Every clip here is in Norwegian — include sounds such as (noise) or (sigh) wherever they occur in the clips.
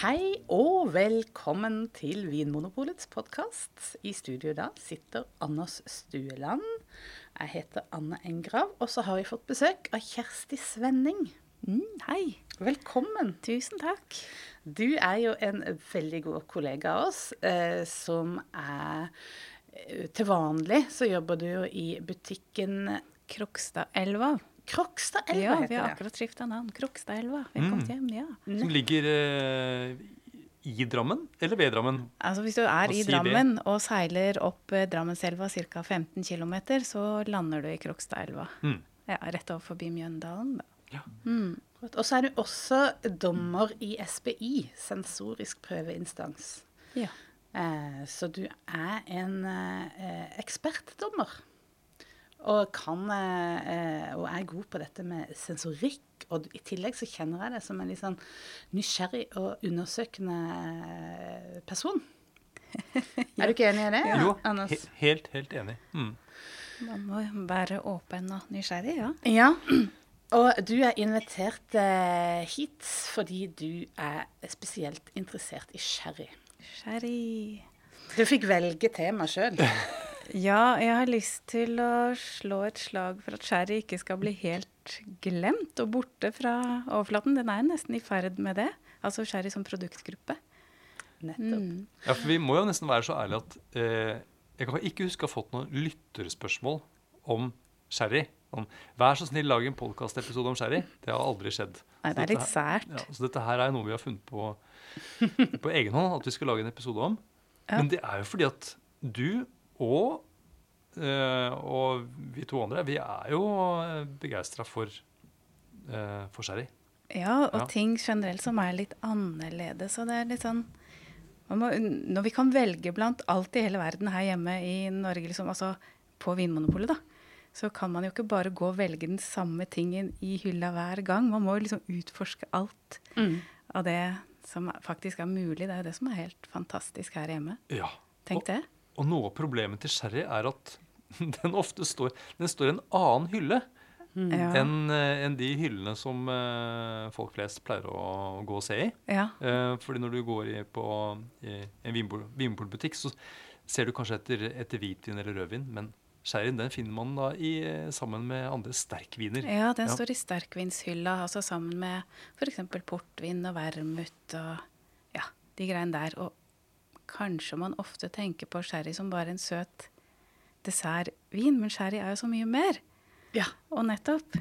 Hei og velkommen til Vinmonopolets podkast. I studio da sitter Anders Stueland. Jeg heter Anne Engrav, og så har vi fått besøk av Kjersti Svenning. Mm, hei. Velkommen. Tusen takk. Du er jo en veldig god kollega av oss, eh, som er eh, Til vanlig så jobber du jo i butikken Krokstadelva. Krokstadelva, Ja, vi heter har det. akkurat skifta navn. Krokstadelva. Velkommen Mm. hjem. ja. Som ligger eh, i Drammen eller ved Drammen? Altså Hvis du er Hva i Drammen det? Og seiler opp eh, Drammenselva ca. 15 km, så lander du i Krokstadelva. Mm. Ja, rett over forbi Mjøndalen. da. Ja. Mm. Og så er du også dommer i SPI, sensorisk prøveinstans. Ja. Eh, så du er en eh, ekspertdommer. Og, kan, eh, og er god på dette med sensorikk. Og i tillegg så kjenner jeg deg som en litt sånn nysgjerrig og undersøkende eh, person. (laughs) Er du ikke enig i det? Jo, Anders? he helt, helt enig. Mm. Man må være åpen og nysgjerrig, ja. Ja. Og du er invitert eh, hit fordi du er spesielt interessert i sherry. Sherry. Du fikk velge tema sjøl. (laughs) Ja, jeg har lyst til å slå et slag for at sherry ikke skal bli helt glemt og borte fra overflaten. Den er nesten i ferd med det. Altså sherry som produktgruppe. Nettopp. Mm. Ja, for vi må jo nesten være så ærlige at eh, jeg kan ikke huske å ha fått noen lytterspørsmål om sherry. Om, Vær så snill, lag en podkastepisode om sherry. Det har aldri skjedd. Nei, det er dette litt her- sært. Ja, så dette her er noe vi har funnet på (laughs) på egen hånd at vi skal lage en episode om. Ja. Men det er jo fordi at du og, eh, og vi to andre, vi er jo begeistra for, eh, for sherry. Ja, og Ja. ting generelt som er litt annerledes. Og det er litt sånn man må, Når vi kan velge blant alt i hele verden her hjemme i Norge, liksom, altså på Vinmonopolet, da, så kan man jo ikke bare gå og velge den samme tingen i hylla hver gang. Man må jo liksom utforske alt Mm. av det som faktisk er mulig. Det er jo det som er helt fantastisk her hjemme. Ja. Tenk og, det. Og noe av problemet til sherry er at (laughs) den ofte står Den står i en annen hylle Ja. enn en de hyllene som uh, folk flest pleier å gå og se i. ja. Uh, fordi når du går i, på i en vinpolbutikk, så ser du kanskje etter, etter hvitvin eller rødvin, men sherryen den finner man da i, eh, sammen med andre sterkviner. Ja, den Ja. står i sterkvinshylla, altså sammen med f.eks. portvin og vermut og ja, de greiene der. Og kanskje man ofte tenker på sherry som bare en søt dessertvin, men sherry er jo så mye mer. Ja. Og nettopp.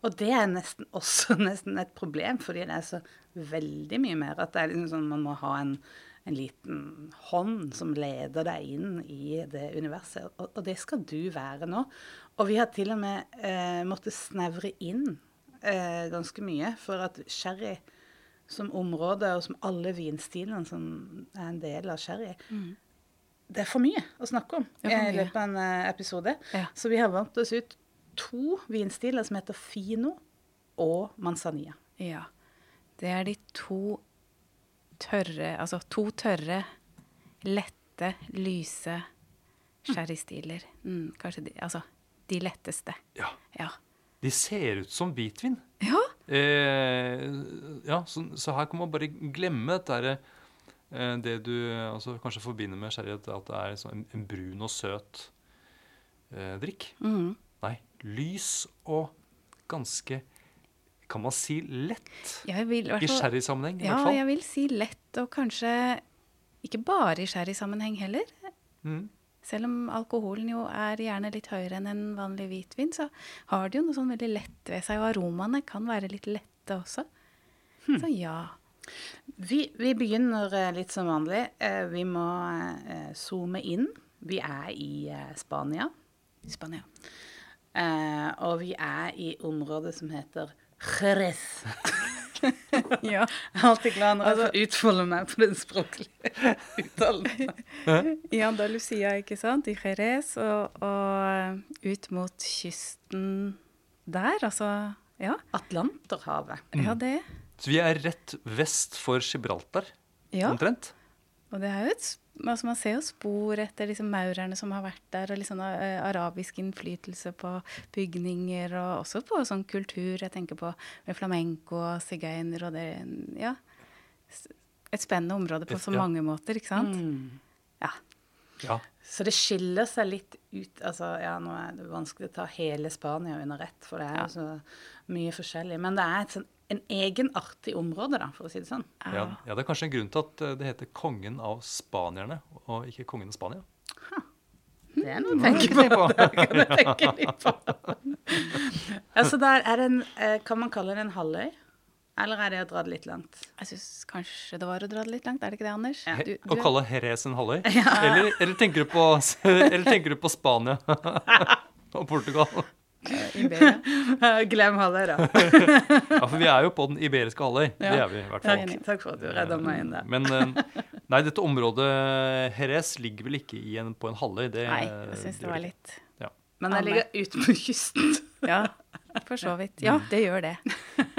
Og det er nesten (laughs) også nesten et problem, fordi det er så veldig mye mer at det er liksom sånn man må ha en, en liten hånd som leder deg inn i det universet. Og, og det skal du være nå. Og vi har til og med eh, måttet snevre inn eh, ganske mye for at sherry som område, og som alle vinstilene som er en del av sherry, det er for mye å snakke om i løpet av en eh, episode. Ja. Så vi har valgt oss ut to vinstiler som heter Fino og Manzanilla. Ja. Det er de to tørre Altså to tørre, lette, lyse sherrystiler. Mm, kanskje de Altså de letteste. Ja. Ja. De ser ut som hvitvin. Ja. Eh, ja, så, så her kan man bare glemme dette derre, eh, det du altså, kanskje forbinder med sherry, at det er sånn en, en brun og søt eh, drikk. Mm. Nei, lys og ganske Kan man si lett? Vil, i I sherrysammenheng, i Ja, hvert fall. jeg vil si lett, og kanskje ikke bare i sherrysammenheng heller. Mm. Selv om alkoholen jo er gjerne litt høyere enn en vanlig hvitvin, så har det jo noe sånn veldig lett ved seg, og aromaene kan være litt lette også. Så ja. Vi, vi begynner eh, litt som vanlig. Eh, vi må eh, zoome inn. Vi er i Spania. Spania. Og vi er i området som heter Jerez. (laughs) (laughs) Ja. Jeg er alltid glad når jeg utfolder utfolde meg på den språklige uttalen. I Andalusia, ikke sant, i Jerez, og, og ut mot kysten der, altså Ja, Atlanterhavet. ja det. Så vi er rett vest for Gibraltar, Ja. omtrent. Og det er jo et, altså man ser jo spor etter liksom maurerne som har vært der, og litt sånn eh, arabisk innflytelse på bygninger, og også på sånn kultur. Jeg tenker på med flamenco og sigøyner og det Ja. Et spennende område på så mange måter, ikke sant? Mm. Ja. Ja. Så det skiller seg litt ut altså ja, Nå er det vanskelig å ta hele Spania under ett, for det er Ja. jo så mye forskjellig. Men det er et sånn, en egenartig område, da, for å si det sånn. Ja, ja, det er kanskje en grunn til at eh, det heter kongen av spanierne, og ikke kongen av Spania. Det er noe å tenke på. (laughs) Det kan jeg tenke litt på. altså, der er en eh, Kan man kalle det en halvøy? Eller er det å dra det litt langt? Jeg syns kanskje det var å dra det litt langt, er det ikke det, Anders? Ja. Du, Å kalle Jerez en halvøy? Eller, eller, tenker du på, (laughs) eller tenker du på Spania (laughs) og Portugal? Iberia. (laughs) Glem halvøy, da. (laughs) Ja, for vi er jo på den iberiske halvøy. Det er vi i hvert fall. takk for at du redda meg inn der. Men eh, nei, dette området Jerez ligger vel ikke i en, på en halvøy? Det, Nei, jeg syns det var litt litt Men jeg ligger ute på kysten. (laughs) Ja, for så vidt. Ja, det gjør det.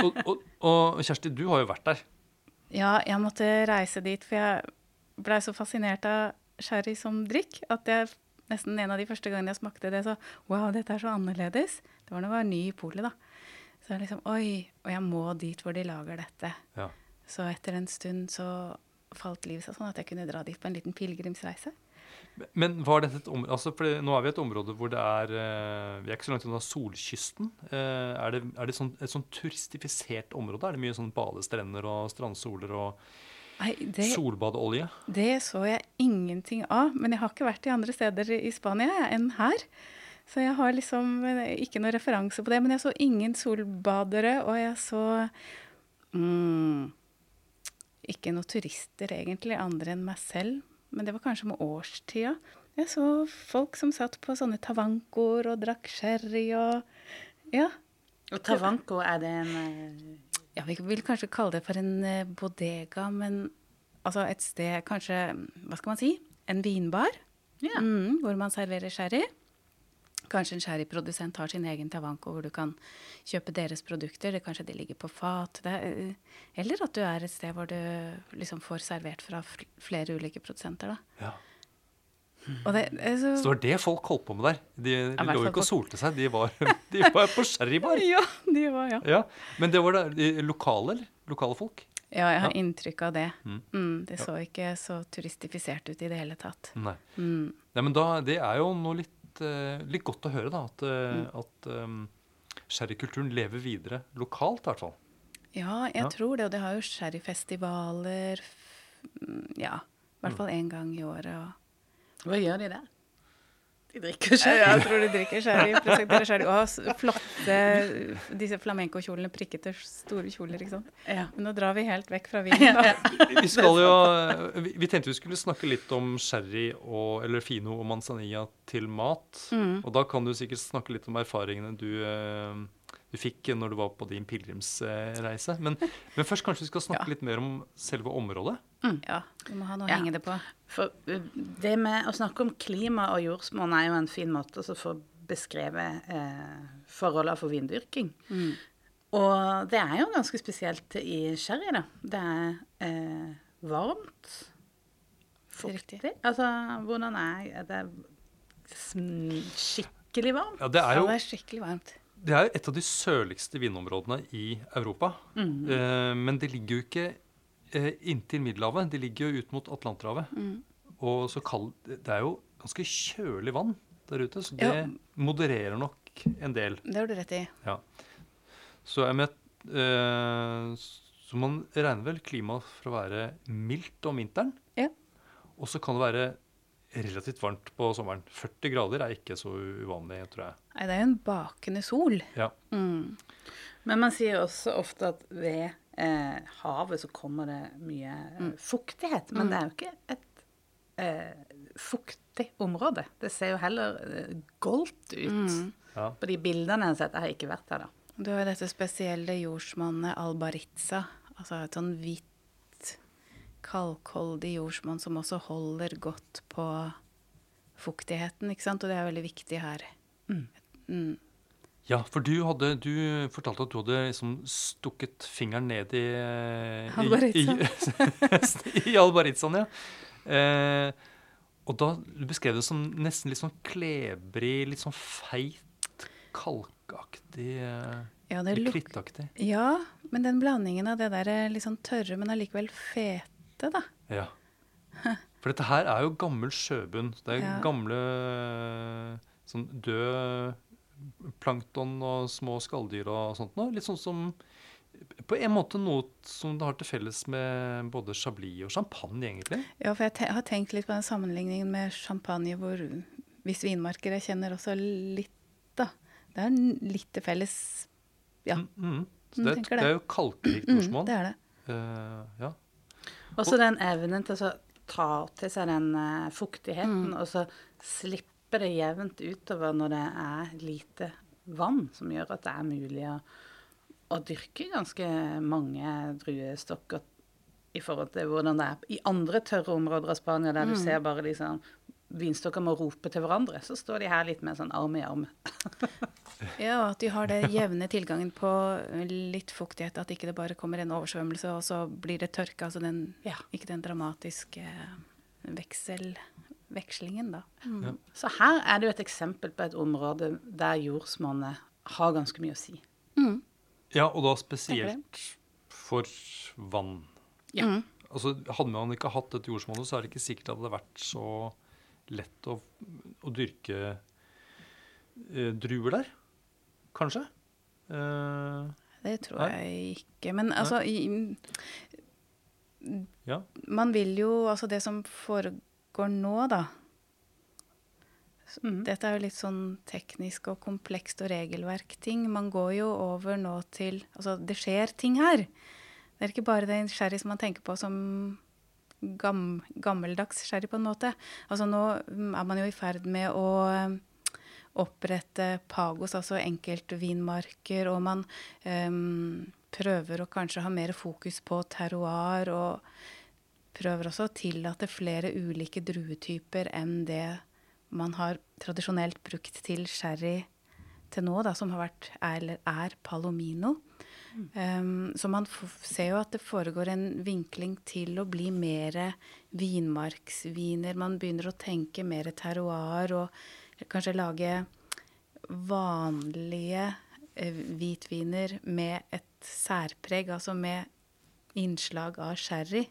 Og, og, og Kjersti, du har jo vært der. Ja, jeg måtte reise dit, for jeg blei så fascinert av sherry som drikk at jeg nesten en av de første gangene jeg smakte det, så wow, dette er så annerledes. Det var da jeg var ny i polet, da. Så jeg liksom oi, og jeg må dit hvor de lager dette. Ja. Så etter en stund så falt livet seg sånn at jeg kunne dra dit på en liten pilegrimsreise. Men var dette et område altså, for Nå er vi i et område hvor det er eh, Vi er ikke så langt unna solkysten. Eh, er det, er det sånn, et sånn turistifisert område? Er det mye sånn badestrender og strandsoler og Nei, det, solbadeolje? det så jeg ingenting av. Men jeg har ikke vært i andre steder i Spania enn her. Så jeg har liksom eh, ikke noe referanse på det. Men jeg så ingen solbadere, og jeg så mm, Ikke noen turister, egentlig, andre enn meg selv. Men det var kanskje med årstida. Jeg så folk som satt på sånne tavankoer og drakk sherry og Ja. Og tavanko, er det en eh, ja, vi vil kanskje kalle det for en eh, bodega, men altså et sted kanskje Hva skal man si? En vinbar Ja. mm, hvor man serverer sherry. Kanskje en sherryprodusent har sin egen tavanko hvor du kan kjøpe deres produkter. Det Kanskje de ligger på fat. Det er, eh, eller at du er et sted hvor du liksom får servert fra flere ulike produsenter. Da. Ja. Det, altså, så, det var det folk holdt på med der. De, de lå jo ikke og solte seg, de var, (laughs) de var på sherrybar. (laughs) Ja, de var, ja. Ja. Men det var da lokale, eller? Lokale folk? Ja, jeg har Ja. inntrykk av det. Mm. Mm, det så ikke så turistifisert ut i det hele tatt. Nei. Mm. Nei, men da, det er jo noe litt, eh, litt godt å høre, da. At, Mm. uh, at um, sherrykulturen lever videre lokalt, i hvert fall. Ja, jeg Ja. tror det. Og det har jo sherryfestivaler mm, Ja, i hvert fall én gang i året. Og Hva gjør de der? De drikker sherry. jeg tror de drikker sherry. Presenterer sherry. Og flotte (laughs) disse flamenco-kjolene, prikkete, store kjoler, ikke sant. Ja. Men nå drar vi helt vekk fra (laughs) vinen. da. Vi skal jo, vi, vi tenkte vi skulle snakke litt om sherry og, eller fino og manzanilla til mat. Mm. Og da kan du sikkert snakke litt om erfaringene du, eh, du fikk når du var på din pilegrimsreise. Men, men først kanskje vi skal snakke Ja. litt mer om selve området. Ja, vi må ha noe å Ja. henge det på. For uh, det med å snakke om klima og jordsmonn er jo en fin måte å for å beskrive eh, forholdene for vindyrking. Mm. Og det er jo ganske spesielt i sherry, da. Det er eh, varmt. Fuktig. Altså, hvordan er er det skikkelig varmt? Ja, det er Ja, jo det er skikkelig varmt. Det er et av de sørligste vindområdene i Europa. Mm. Eh, men det ligger jo ikke eh, inntil Middelhavet. Det ligger jo ut mot Atlanterhavet. Mm. Og så kald, det er jo ganske kjølig vann der ute, så det Ja. modererer nok en del. Det har du rett i. Ja. Så, jeg med, eh, så man regner vel klimaet for å være mildt om vinteren. Ja. Og så kan det være relativt varmt på sommeren. 40 grader er ikke så uvanlig, tror jeg. Nei, det er jo en bakende sol. Ja. Mm. Men man sier også ofte at ved eh, havet så kommer det mye mm. fuktighet. Men det er jo ikke et eh, fuktig område. Det ser jo heller eh, goldt ut. Mm. Ja. På de bildene jeg har sett. Jeg har ikke vært der, da. Du har jo dette spesielle jordsmonnet albaritza. Altså et sånn hvitt, kalkholdig jordsmonn som også holder godt på fuktigheten, ikke sant? Og det er veldig viktig her. Mm. Ja, for du, hadde, du fortalte at du hadde liksom stukket fingeren ned i Albaritza. I, i, (laughs) i albaritzaen, ja. Eh, og da du beskrev det som nesten litt sånn klebrig, litt sånn feit, kalkaktig eh, Ja, det Litt luk krittaktig. ja, men den blandingen av det der litt sånn tørre, men allikevel fete dette, da? Ja. For dette her er jo gammel sjøbunn. Det er Ja. gamle sånn død plankton og små skalldyr og sånt noe. Litt sånn som På en måte noe som det har til felles med både chablis og champagne, egentlig. Ja, for jeg te har tenkt litt på den sammenligningen med champagne, hvor hvis vinmarker jeg kjenner også litt, da. Det er litt til felles. Ja. Mm, mm. Det, er- det. er jo kalkrikt Mm, det er det. Uh, ja. Også den evnen til å ta til seg den fuktigheten, Mm. og så slippe det jevnt utover når det er lite vann, som gjør at det er mulig å, å dyrke ganske mange druestokker i forhold til hvordan det er i andre tørre områder av Spania, der du Mm. ser bare liksom vinstokker må rope til hverandre. Så står de her litt med sånn arm i arm. (laughs) Ja, at de har det jevne tilgangen på litt fuktighet. At ikke det bare kommer en oversvømmelse, og så blir det tørke. Altså den, Ja. ikke den dramatiske veksel, vekslingen, da. Mm. Ja. Så her er det jo et eksempel på et område der jordsmonnet har ganske mye å si. Mm. ja, og da spesielt for vann. Ja. Mm. Altså, hadde man ikke hatt dette jordsmonnet, så er det ikke sikkert at det hadde vært så lett å, å dyrke eh, druer der. Kanskje. Eh, Det tror Nei. jeg ikke. Men altså i, ja. Man vil jo Altså det som foregår nå, da. mm. Dette er jo litt sånn teknisk og komplekst og regelverkting. Man går jo over nå til Altså, det skjer ting her. Det er ikke bare det nysgjerrige som man tenker på som gam, gammeldags sherry, på en måte. Altså nå mm, er man jo i ferd med å eh, opprette pagos, altså enkeltvinmarker, og man um, prøver å kanskje ha mer fokus på terroir, og prøver også å tillate flere ulike druetyper enn det man har tradisjonelt brukt til sherry til nå, da, som har vært, er, er palomino. Um, så man ser jo at det foregår en vinkling til å bli mer vinmarksviner. Man begynner å tenke mer terroir og kanskje lage vanlige eh, hvitviner med et særpreg, altså med innslag av sherry.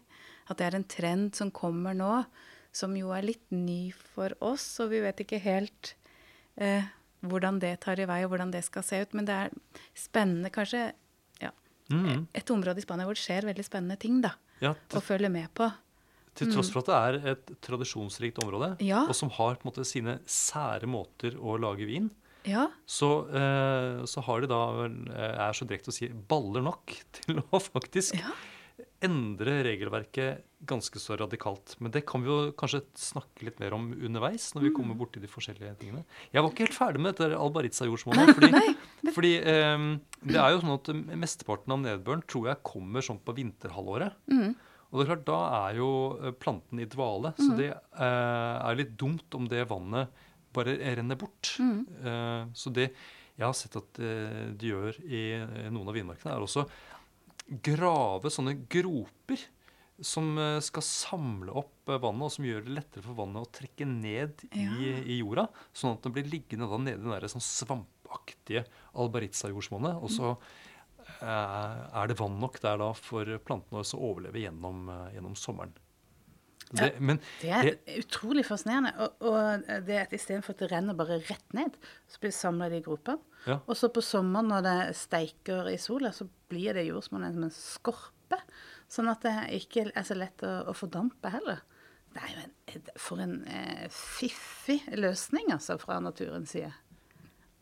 At det er en trend som kommer nå, som jo er litt ny for oss, og vi vet ikke helt eh, hvordan det tar i vei, og hvordan det skal se ut. Men det er spennende, kanskje Mhm. et område i Spania hvor det skjer veldig spennende ting, da. ja Å følge med på. til tross for at det er et tradisjonsrikt område, Ja. og som har på en måte sine sære måter å lage vin, Ja. så, eh, så har de da, eh, er så direkte å si, baller nok (laughs) til å faktisk Ja. Endre regelverket ganske så radikalt. Men det kan vi jo kanskje snakke litt mer om underveis, når vi kommer bort til de forskjellige tingene. Jeg var ikke helt ferdig med dette Albaritza-jordsmonnet. (laughs) Fordi, fordi um, det er jo sånn at mesteparten av nedbøren tror jeg kommer sånn på vinterhalvåret. Mm. Og det er klart, da er jo eh, planten i dvale, så det uh, er litt dumt om det vannet bare renner bort. Mm. Uh, så det jeg har sett at de gjør i noen av vinmarkene, er også grave sånne groper som eh, skal samle opp eh, vannet, og som gjør det lettere for vannet å trekke ned i, Ja. i jorda, sånn at det blir liggende da nede i den der sånn svampaktige albaritsa-jordsmonnet. Og så eh, er det vann nok der da for plantene å overleve gjennom, eh, gjennom sommeren. Ja. Det, men Det er utrolig fascinerende. Og, og det at istedenfor at det renner bare rett ned, så blir det samla i groper. Ja. Og så på sommeren når det steiker i sola, så blir det jordsmonnet som en skorpe. Sånn at det ikke er så lett å, å fordampe heller. Det er jo en, for en eh, fiffig løsning, altså, fra naturens side.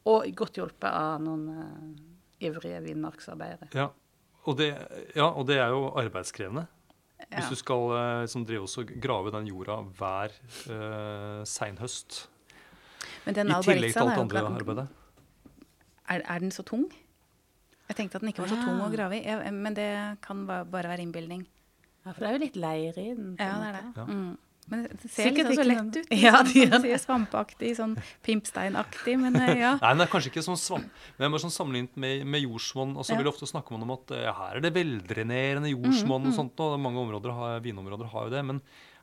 Og godt hjulpet av noen eh, ivrige vinmarksarbeidere. Ja, og det, ja, og det er jo arbeidskrevende. Ja. Hvis du skal eh, liksom drive også grave den jorda hver uh, seinhøst. Men den I tillegg til alt andre arbeidet. er, er den så tung? Jeg tenkte at den ikke var så tung å Ah. grave i, jeg, men det kan bare være innbilning. Ja, for det er jo litt leir i den. Ja, det er det. Ja. Mm. Men det ser Sikkert liksom så lett ut. Ja, sånn, det gjør sier Svampaktig, sånn pimpsteinaktig, men eh, ja. Nei, den er kanskje ikke sånn svamp. Men bare sånn sammenlignet med, med jordsmonn. Og så Ja. vil ofte snakke man om at eh, ja, her er det veldrenerende jordsmonn og sånt. Og mange områder har, vinområder har jo det. Men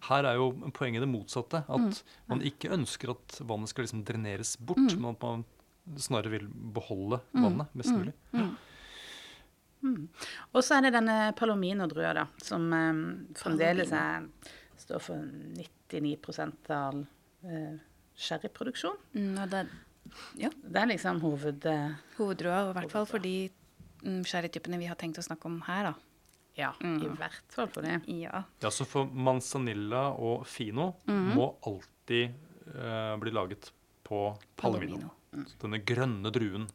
her er jo poenget det motsatte. At man ikke ønsker at vannet skal liksom dreneres bort, men at man snarere vil beholde vannet mest mulig. Og så er det denne palomino-drua, da, som um, fremdeles er, står for 99 av eh, sherryproduksjon. Mm, og det er Det er liksom hoved... Eh, Hovedroa, i hvert fall for de mm, sherrytypene vi har tenkt å snakke om her, da. ja, i hvert fall for det. Ja. Ja, så for manzanilla og fino må alltid eh, bli laget på palomino. Så Denne grønne druen.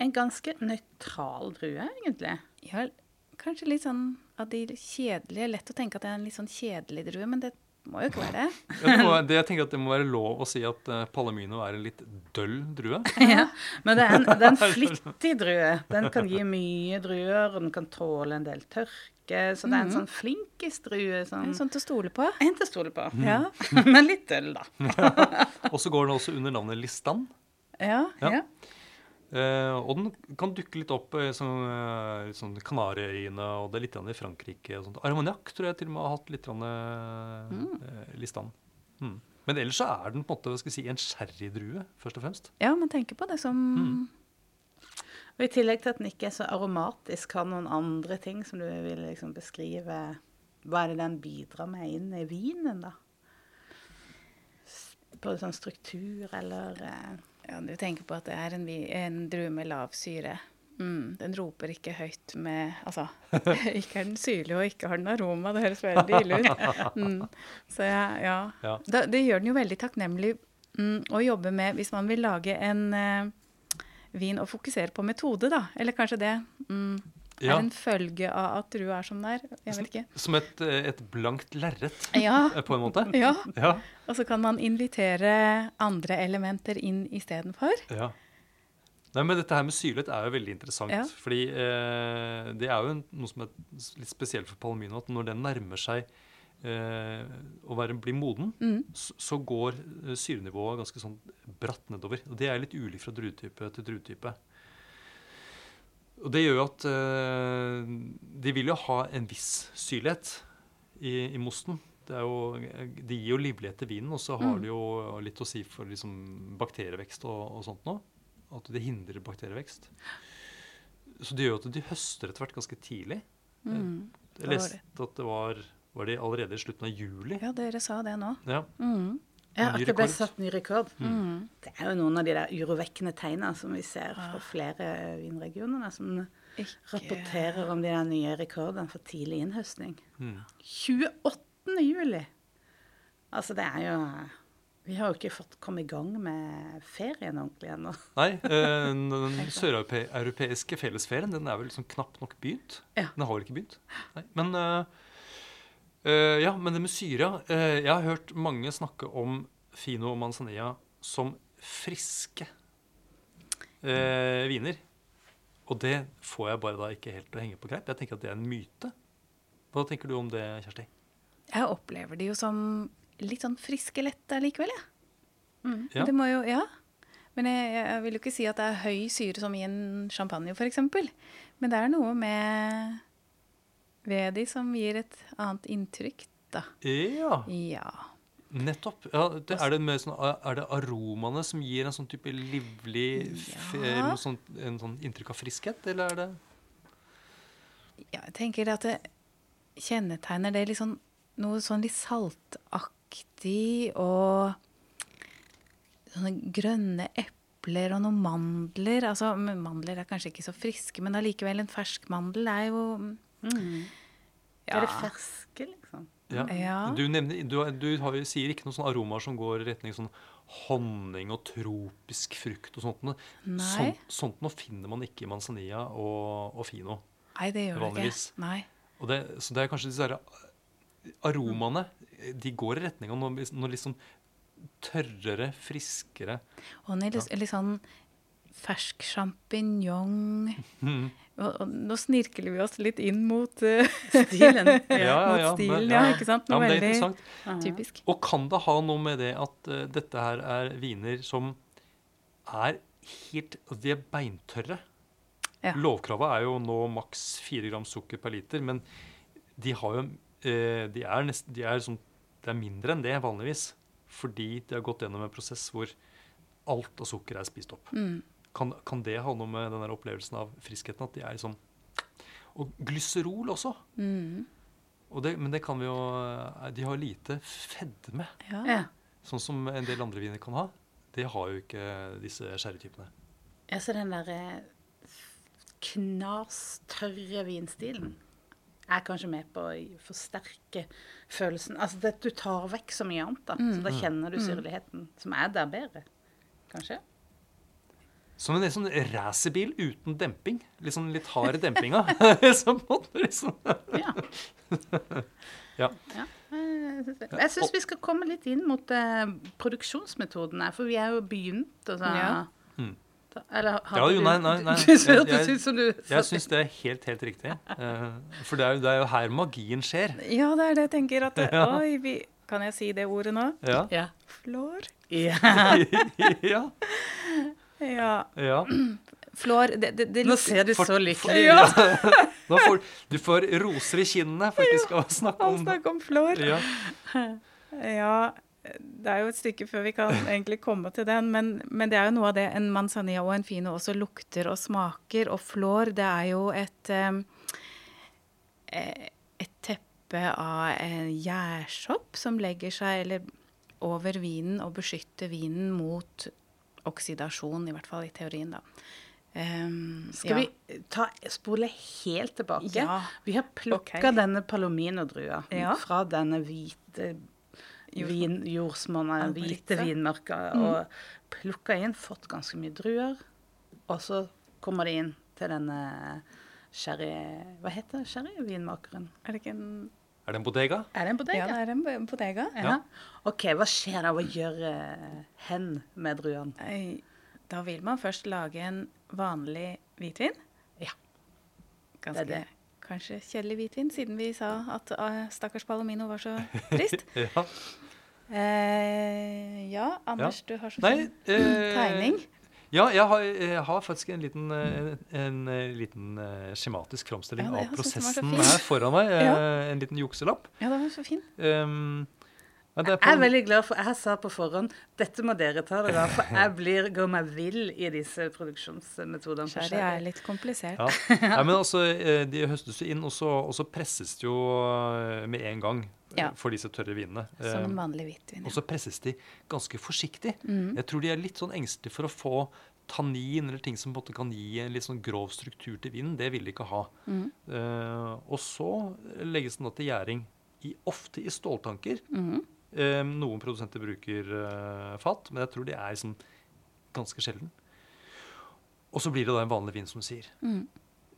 En ganske nøytral drue, egentlig. ja, kanskje litt sånn av de kjedelige Lett å tenke at det er en litt sånn kjedelig drue, men det må jo ikke være det. Ja, det må, det, jeg tenker at det må være lov å si at uh, palomino er en litt døll drue. (laughs) Ja, men det er, en, det er en flittig drue. Den kan gi mye druer, og den kan tåle en del tørke. Så det er en sånn flinkisdrue. Sånn, Sånn til å stole på. en til å stole på. Ja. (laughs) Men litt døll, da. (laughs) Og så går den også under navnet listan. ja. Ja. Eh, og den kan dukke litt opp i sånn, eh, sånn Kanariøyene, og det er litt i Frankrike. og sånt. Armagnac tror jeg til og med har hatt litt grann, eh, listan. Mm. Men ellers så er den på en måte hva skal si, en sherrydrue, først og fremst. ja, man tenker på det som Og I tillegg til at den ikke er så aromatisk, har noen andre ting som du vil liksom beskrive Hva er det den bidrar med inn i vinen, da? På sånn struktur eller eh, Ja, du tenker på at det er en, en drue med lav syre. Mm, den roper ikke høyt med Altså, (laughs) ikke er den syrlig og ikke har den aroma. Det høres veldig ille ut. (laughs) Mm, så ja, ja. Ja. Da, det gjør den jo veldig takknemlig mm, å jobbe med hvis man vil lage en eh, vin og fokusere på metode, da. Eller kanskje det mm, Ja. er en følge av at drua er som den er. Jeg vet ikke. Som et, eh, et blankt lerret, (laughs) Ja. eh, på en måte. ja. Ja. Og så kan man invitere andre elementer inn istedenfor. ja. Nei, men Dette her med syrlighet er jo veldig interessant. Ja. fordi eh, det er jo noe som er litt spesielt for palmino. At når den nærmer seg eh, å være, bli moden, Mm. så, så går eh, syrenivået ganske sånn bratt nedover. Og det er litt ulikt fra druetype til druetype. Og det gjør jo at eh, de vil jo ha en viss syrlighet i, i mosten. Det er jo, de gir jo livlighet til vinen, og så har Mm. det jo litt å si for liksom bakterievekst og, og sånt nå. At det hindrer bakterievekst. Så det gjør jo at de høster etter hvert ganske tidlig. Mm. Jeg leste at det var, var det allerede i slutten av juli. Ja, dere sa det nå. Ja. Mm. Ja, at det ble satt ny rekord. Mm. Det er jo noen av de der urovekkende tegna som vi ser fra flere vinregioner, som Ikke rapporterer om de der nye rekordene for tidlig innhøstning. Mm. 28. juli! Altså, det er jo Vi har jo ikke fått komme i gang med ferien ordentlig ennå. Nei, (laughs) den, den søreuropeiske fellesferien den er vel liksom knapt nok begynt. Ja. Den har vel ikke begynt. Nei. Men eh, eh, ja, men det med syre uh, Jeg har hørt mange snakke om Fino og Manzanilla som friske uh, viner. Og det får jeg bare da ikke helt til å henge på greip. Jeg tenker at det er en myte. Hva tenker du om det, Kjersti? Jeg opplever de jo som litt sånn friske lette likevel, jeg. Ja. Det må jo, ja. Men jeg, jeg vil jo ikke si at det er høy syre som i en champagne, f.eks. Men det er noe med ved de som gir et annet inntrykk, da. Ja, Ja. nettopp. Ja, det, er, det sånn, er det aromaene som gir en sånn type livlig Ja. eh, sånt, en sånn inntrykk av friskhet, eller er det ja jeg tenker at det kjennetegner det liksom noe sånn litt saltaktig og sånne grønne epler og noen mandler. Altså, mandler er kanskje ikke så friske, men allikevel en fersk mandel er jo Er det ferske, liksom? ja. Ja. Du, nevner, du, du har, sier ikke noen sånne aromaer som går i retning sånn honning og tropisk frukt og sånt. Nei. Sånt, sånt noe finner man ikke i manzanilla og, og fino. Nei, det gjør det ikke. Nei. Og det, så det er kanskje disse aromaene De går i retning av noe, noe litt sånn tørrere, friskere Og litt, litt, litt sånn fersk sjampinjong. Og, og nå snirkler vi oss litt inn mot, uh, Stilen. (laughs) mot stilen, ja, ikke sant? Ja, men det er interessant. typisk. Og kan det ha noe med det at uh, dette her er viner som er helt altså De er beintørre. Ja. Lovkravet er jo nå maks 4 gram sukker per liter, men de har jo uh, de er nesten, de er sånn, Det er mindre enn det vanligvis. Fordi de har gått gjennom en prosess hvor alt av sukker er spist opp. Mm. Kan, kan det ha noe med den der opplevelsen av friskheten at de er sånn Og glyserol også. Mm. Og det, men det kan vi jo eh, De har lite fedme, Ja. Ja. sånn som en del andre viner kan ha. Det har jo ikke disse sherrytypene. Ja, så den der eh, knastørre vinstilen er kanskje med på å forsterke følelsen. Altså det, du tar vekk så mye annet, da. Så da kjenner du syrligheten, som er der bedre. Kanskje? Som en sånn racerbil uten demping. Litt sånn litt hard dempinga. så (laughs) (laughs) liksom Ja. (laughs) Ja. ja. eh, Jeg syns vi skal komme litt inn mot eh, produksjonsmetoden her, for vi er jo begynt. Altså, Ja. Mm. da, eller Ja, jo, nei, nei, nei. Du Jeg- ut Jeg syns det er helt, helt riktig. Eh, For det er, jo, det er jo her magien skjer. ja, det er det jeg tenker. At det, Ja. Oi, vi, kan jeg si det ordet nå? Ja. Ja. Flår? ja. Ja. Ja. Flår det, det, det Nå ser du For- så lykkelig ut. Ja. (laughs) får, du får roser i kinnene faktisk av å snakke om om flår. Ja. Ja, det er jo et stykke før vi kan egentlig komme til den, men, men det er jo noe av det en manzanilla og en fino også lukter og smaker. Og flår, det er jo et eh, et teppe av en gjærsopp som legger seg eller, over vinen og beskytter vinen mot oksidasjon, i hvert fall i teorien, da. Um, Skal ja. vi ta, spole helt tilbake? Ja. Vi har plukka okay. denne palomino-drua Ja. fra denne hvite vin, jordsmonnet, hvite vinmørka, Mm. og plukka inn, fått ganske mye druer. Og så kommer de inn til denne sherry... Hva heter sherryvinmakeren? Er det ikke en Er det en bodega? Er det en bodega? Ja, det er en bodega. Ja. OK, hva skjer da? Hva gjør eh, hen med druene? Da vil man først lage en vanlig hvitvin. Ja. Ganske Det det. kanskje kjedelig hvitvin, siden vi sa at eh, stakkars Palomino var så (laughs) trist. Ja. eh, ja, Anders, du har så Nei, eh, tegning. Ja, jeg har, jeg har faktisk en liten, en, en, eh, liten eh, skjematisk framstilling Ja, av prosessen her foran meg. eh, Ja. En liten jukselapp. Ja, den var så fin. Um, ja, det er Jeg er veldig glad for Jeg sa på forhånd dette må dere ta dere av, for jeg blir, går meg vill i disse produksjonsmetodene. Sherry sherry. er litt komplisert. ja. Nei, men altså, eh, De høstes jo inn, og så, og så presses det jo eh, med en gang eh, Ja. for disse tørre vinene. Som en Um, vanlig hvitvin. Ja. Og så presses de ganske forsiktig. Mm. Jeg tror de er litt sånn engstelige for å få tannin eller ting som på en måte kan gi en litt sånn grov struktur til vinen. Det vil de ikke ha. Mm. Uh, og så legges den da til gjæring, i, ofte i ståltanker. Mm. Uh, noen produsenter bruker uh, fat, men jeg tror de er liksom ganske sjelden. Og så blir det da en vanlig vin, som du sier. Mm.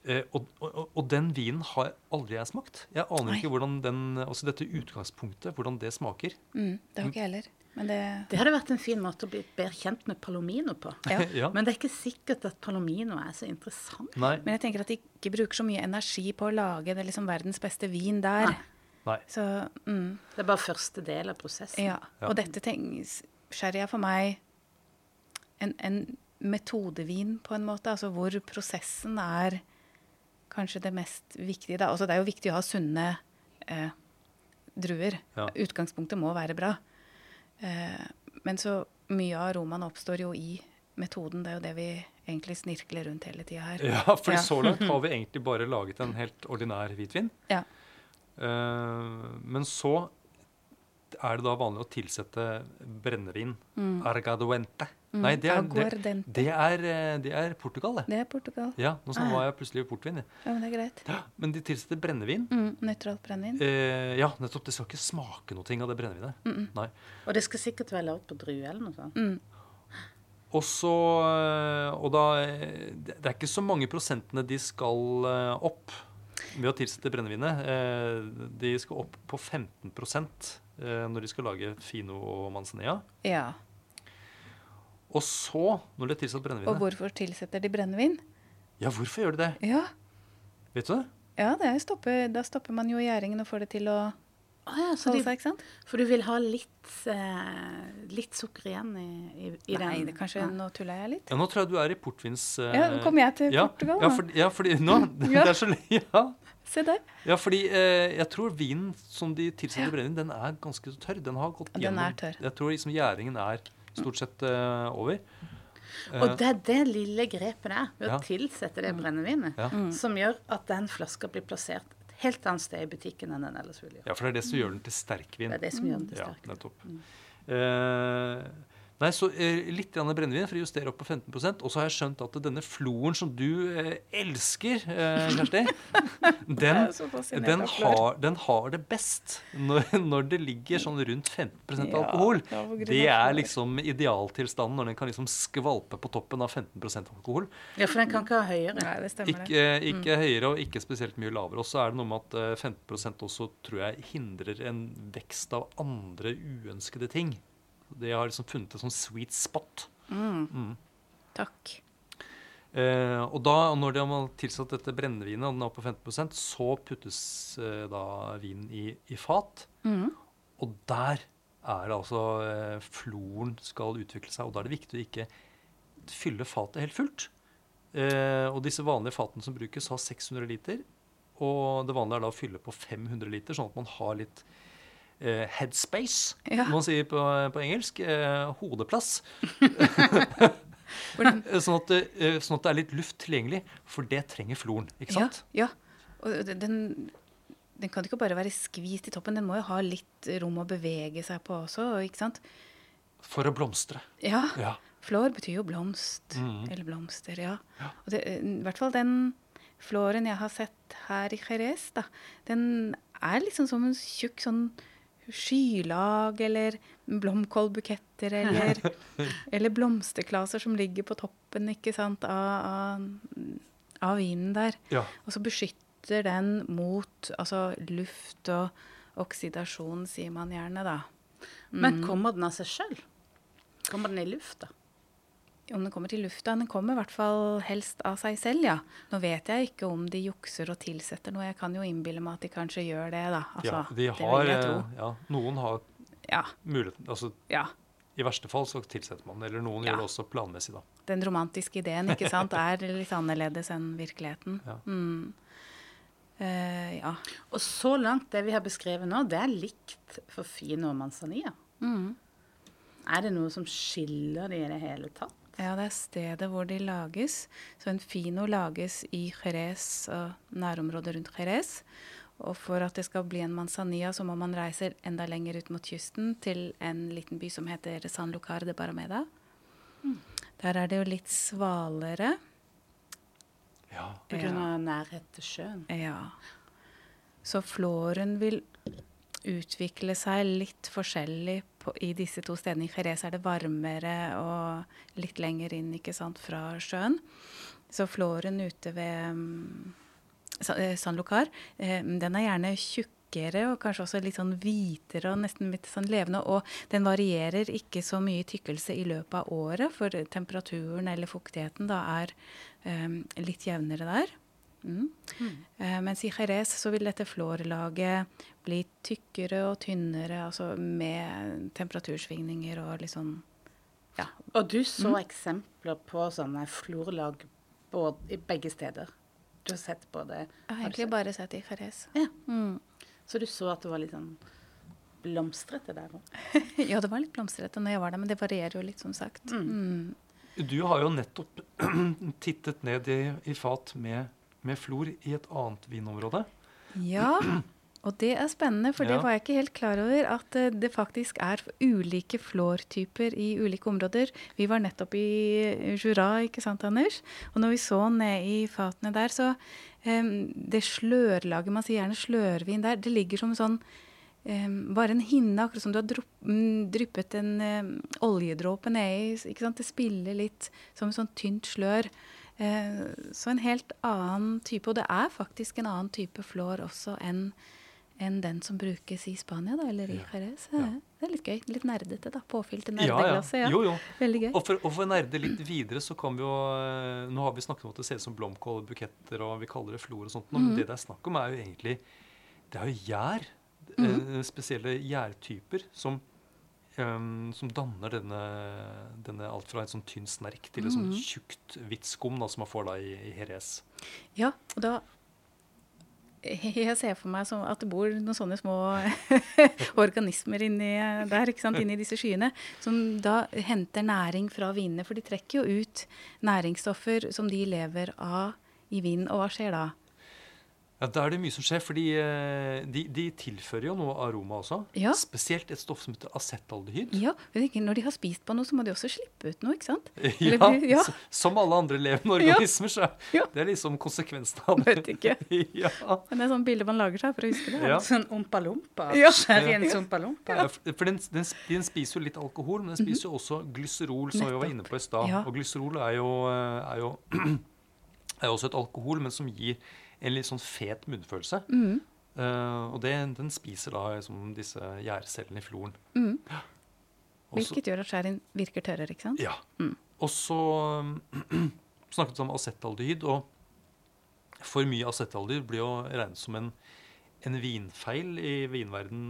Eh, og, og, og den vinen har aldri jeg smakt. Jeg aner Nei. ikke hvordan den, også dette utgangspunktet, hvordan det smaker. Mm. Det har ikke jeg heller. Men det Det hadde vært en fin måte å bli bedre kjent med Palomino på. Ja. (laughs) ja. Men det er ikke sikkert at Palomino er så interessant. Nei. Men jeg tenker at de ikke bruker så mye energi på å lage det liksom verdens beste vin der. Nei. Nei. Så mm, Det er bare første del av prosessen. ja. Ja. Og dette tenks Sherry er for meg en, en metodevin på en måte, altså hvor prosessen er kanskje det mest viktige. Da. Altså, det er jo viktig å ha sunne eh, druer. Ja. Utgangspunktet må være bra. Eh, men så mye av aromaen oppstår jo i metoden. Det er jo det vi egentlig snirkler rundt hele tida her. Ja, for Ja. så langt (laughs) har vi egentlig bare laget en helt ordinær hvitvin. Ja. Eh, men så er det da vanlig å tilsette brennevin. Argaduente. Nei, det er, det, det, er, eh, det er Portugal, det. Det er Portugal. Ja, nå Ah. var jeg plutselig i portvin. Ja, men det er greit. Ja, men de tilsetter brennevin. Mm, nøytralt brennevin. Eh, ja, nettopp. Det skal ikke smake noe av det brennevinet. Nei. Og det skal sikkert være lagd på drue eller noe sånt. Mm. Og så eh, Og da eh, Det er ikke så mange prosentene de skal opp ved å tilsette brennevinet. Eh, De skal opp på 15 eh, når de skal lage fino og manzanilla. Ja. Og så, når de har tilsatt brennevin. Og hvorfor tilsetter de brennevin? Ja, hvorfor gjør de det? Ja, Vet du det? ja det er stoppe, da stopper man jo gjæringen og får det til å ah, ja, så holde de, seg, ikke sant? for du vil ha litt, eh, litt sukker igjen i, i, i Nei, den? Nei, kanskje nå tuller jeg litt. Ja, Nå tror jeg du er i portvins... eh, Ja, nå kommer jeg til ja, Portugal, Ja, da. for, ja, fordi nå (laughs) Ja. Det er så Ja. Se der. Ja, fordi eh, jeg tror vinen som de tilsetter Ja. brennevin, den er ganske tørr. Den har gått Den gjennom er tørr. Jeg tror liksom gjæringen er stort sett eh, over. Og det er det lille grepet der, ved Ja. å tilsette det brennevinet, Ja. som gjør at den flaska blir plassert et helt annet sted i butikken enn den ellers ville gjøre. Ja, for det er det som gjør den til sterkvin. Det er det som gjør den til Ja, nettopp. Mm. Eh, nei, så eh, litt grann brennevin for å justere opp på 15% Og så har jeg skjønt at denne floren som du eh, elsker, eh, Kjersti, (laughs) den, den, har, den har det best når, når det ligger sånn rundt 15 Ja, alkohol. ja, Det er liksom idealtilstanden når den kan liksom skvalpe på toppen av 15% alkohol. Ja, for den kan ikke ha høyere. Nei, det stemmer det. Ikke, mm. høyere og ikke spesielt mye lavere. Og så er det noe med at eh, 15% også tror jeg hindrer en vekst av andre uønskede ting. Det har liksom funnet en sånn sweet spot. Takk. Eh, og da, når de har tilsatt dette brennevinet, og den er oppe på 15% så puttes eh, da vinen i, i fat. Mm. Og der er det altså eh, floren skal utvikle seg. Og da er det viktig å ikke fylle fatet helt fullt. Eh, og disse vanlige fatene som brukes, har 600 liter. Og det vanlige er da å fylle på 500 liter, sånn at man har litt headspace, Ja. må man sier på, på engelsk. Eh, hodeplass. (laughs) (laughs) Sånn, at, eh, sånn at det er litt luft tilgjengelig, for det trenger floren. ikke sant? Ja. ja. Og den, den kan ikke bare være skvist i toppen, den må jo ha litt rom å bevege seg på også. ikke sant? For å blomstre. Ja. Ja. Flår betyr jo blomst. Mhm. Eller blomster, ja. Ja. Og det, I hvert fall den flåren jeg har sett her i Jerez, da, den er liksom som en tjukk sånn skylag eller blomkålbuketter eller, (laughs) eller blomsterklaser som ligger på toppen ikke sant, av, av, av vinen der. Ja. Og så beskytter den mot altså, luft og oksidasjon, sier man gjerne, da. Men kommer den av seg sjøl? Kommer den i lufta? Om den kommer til lufta. Den kommer i hvert fall helst av seg selv, ja. Nå vet jeg ikke om de jukser og tilsetter noe. Jeg kan jo innbille meg at de kanskje gjør det, da. Altså, ja, de det vil jeg tro. eh, ja, noen har Ja. muligheten altså ja. I verste fall så tilsetter man, eller noen Ja. gjør det også planmessig, da. Den romantiske ideen, ikke sant, er litt annerledes enn virkeligheten. Ja. Mm. Uh, ja. Og så langt det vi har beskrevet nå, det er likt for Fino og Manzanilla. Mm. Er det noe som skiller de i det hele tatt? Ja, det er stedet hvor de lages. Så en fino lages i Jerez og nærområdet rundt Jerez. Og for at det skal bli en manzanilla, så må man reise enda lenger ut mot kysten, til en liten by som heter San Lucar de Barameda. Der er det jo litt svalere. Ja. Grunn av nærhet til sjøen. Ja. Så floren vil utvikle seg litt forskjellig på, i disse to stedene. I Jerez er det varmere og litt lenger inn ikke sant, fra sjøen. Så floren ute ved eh, San Lucar, eh, den er gjerne tjukkere og kanskje også litt sånn hvitere og nesten litt sånn levende. Og den varierer ikke så mye i tykkelse i løpet av året, for temperaturen eller fuktigheten da er eh, litt jevnere der. Mm. Eh, mens i Jerez så vil dette flårlaget bli tykkere og tynnere, altså med temperatursvingninger og litt sånn Ja. Og du så eksempler på sånne florlag både, i begge steder. Du har sett på det. Jeg har egentlig bare sett i Jerez. Ja. Mm. Så du så at det var litt sånn blomstrete der òg. (laughs) ja, det var litt blomstrete når jeg var der, men det varierer jo litt, som sagt. Mm. Du har jo nettopp (clears throat) tittet ned i, i fat med, med flor i et annet vinområde. Ja, og det er spennende, for det var jeg ikke helt klar over. At eh, det faktisk er ulike flortyper i ulike områder. Vi var nettopp i Jura, ikke sant, Anders? Og når vi så ned i fatene der, så um, Det slørlaget, man sier gjerne slørvin der, det ligger som sånn Um, bare en hinne, akkurat som du har mm, dryppet en um, oljedråpe nedi. Det spiller litt som et sånt tynt slør. Eh, så en helt annen type, og det er faktisk en annen type flår også enn enn den som brukes i Spania, da, eller i Ja. Jerez. Ja. Det er litt gøy. Litt nerdete, da. Påfylt til nerdeglasset. ja. Ja. Jo, jo. Veldig gøy. Og for, og for å nerde litt videre, så kan vi jo eh, Nå har vi snakket om at det ser ut som blomkålbuketter, og vi kaller det flor og sånt. Men Mhm. det det er snakk om, er jo egentlig Det er jo gjær. Mm -hmm. spesielle gjærtyper som em, som danner denne, denne alt fra en sånn tynn snerk til et sånn Mhm. tjukt hvitt skum da, som man får da i, i Jerez. Ja, og da (laughs) Jeg ser for meg at det bor noen sånne små (laughs) organismer inni der, ikke sant, inni disse skyene, som da henter næring fra vinene. For de trekker jo ut næringsstoffer som de lever av i vinen. Og hva skjer da? Ja, Da er det mye som skjer, fordi eh, de, de tilfører jo noe aroma også. Ja. Spesielt et stoff som heter acetaldehyd. Ja, Når de har spist på noe, så må de også slippe ut noe, ikke sant? (laughs) Ja, Eller- ja. Som alle andre levende (laughs) organismer, så Ja. det er liksom konsekvensen av det. Vet ikke. (laughs) ja. Men det er sånn bilde man lager seg for å huske det. Ja. Sånn ompa-lompa. Ja. Sherryens ompa-lompa. Ja, for for den, den, den spiser jo litt alkohol, men den spiser jo også glyserol, som vi var inne på i stad. Mhm. Ja. Og glyserol er jo, eh, er, jo, (clears throat) er jo også et alkohol, men som gir en litt sånn fet munnfølelse. Mm. Uh, og det, den spiser da liksom disse gjærcellene i floren. Mm. Hvilket gjør at skjæren virker tørrere, ikke sant? Ja. Mm. Og så (clears throat) snakket vi om acetaldehyd, og for mye acetaldehyd blir jo regnet som en, en vinfeil i vinverden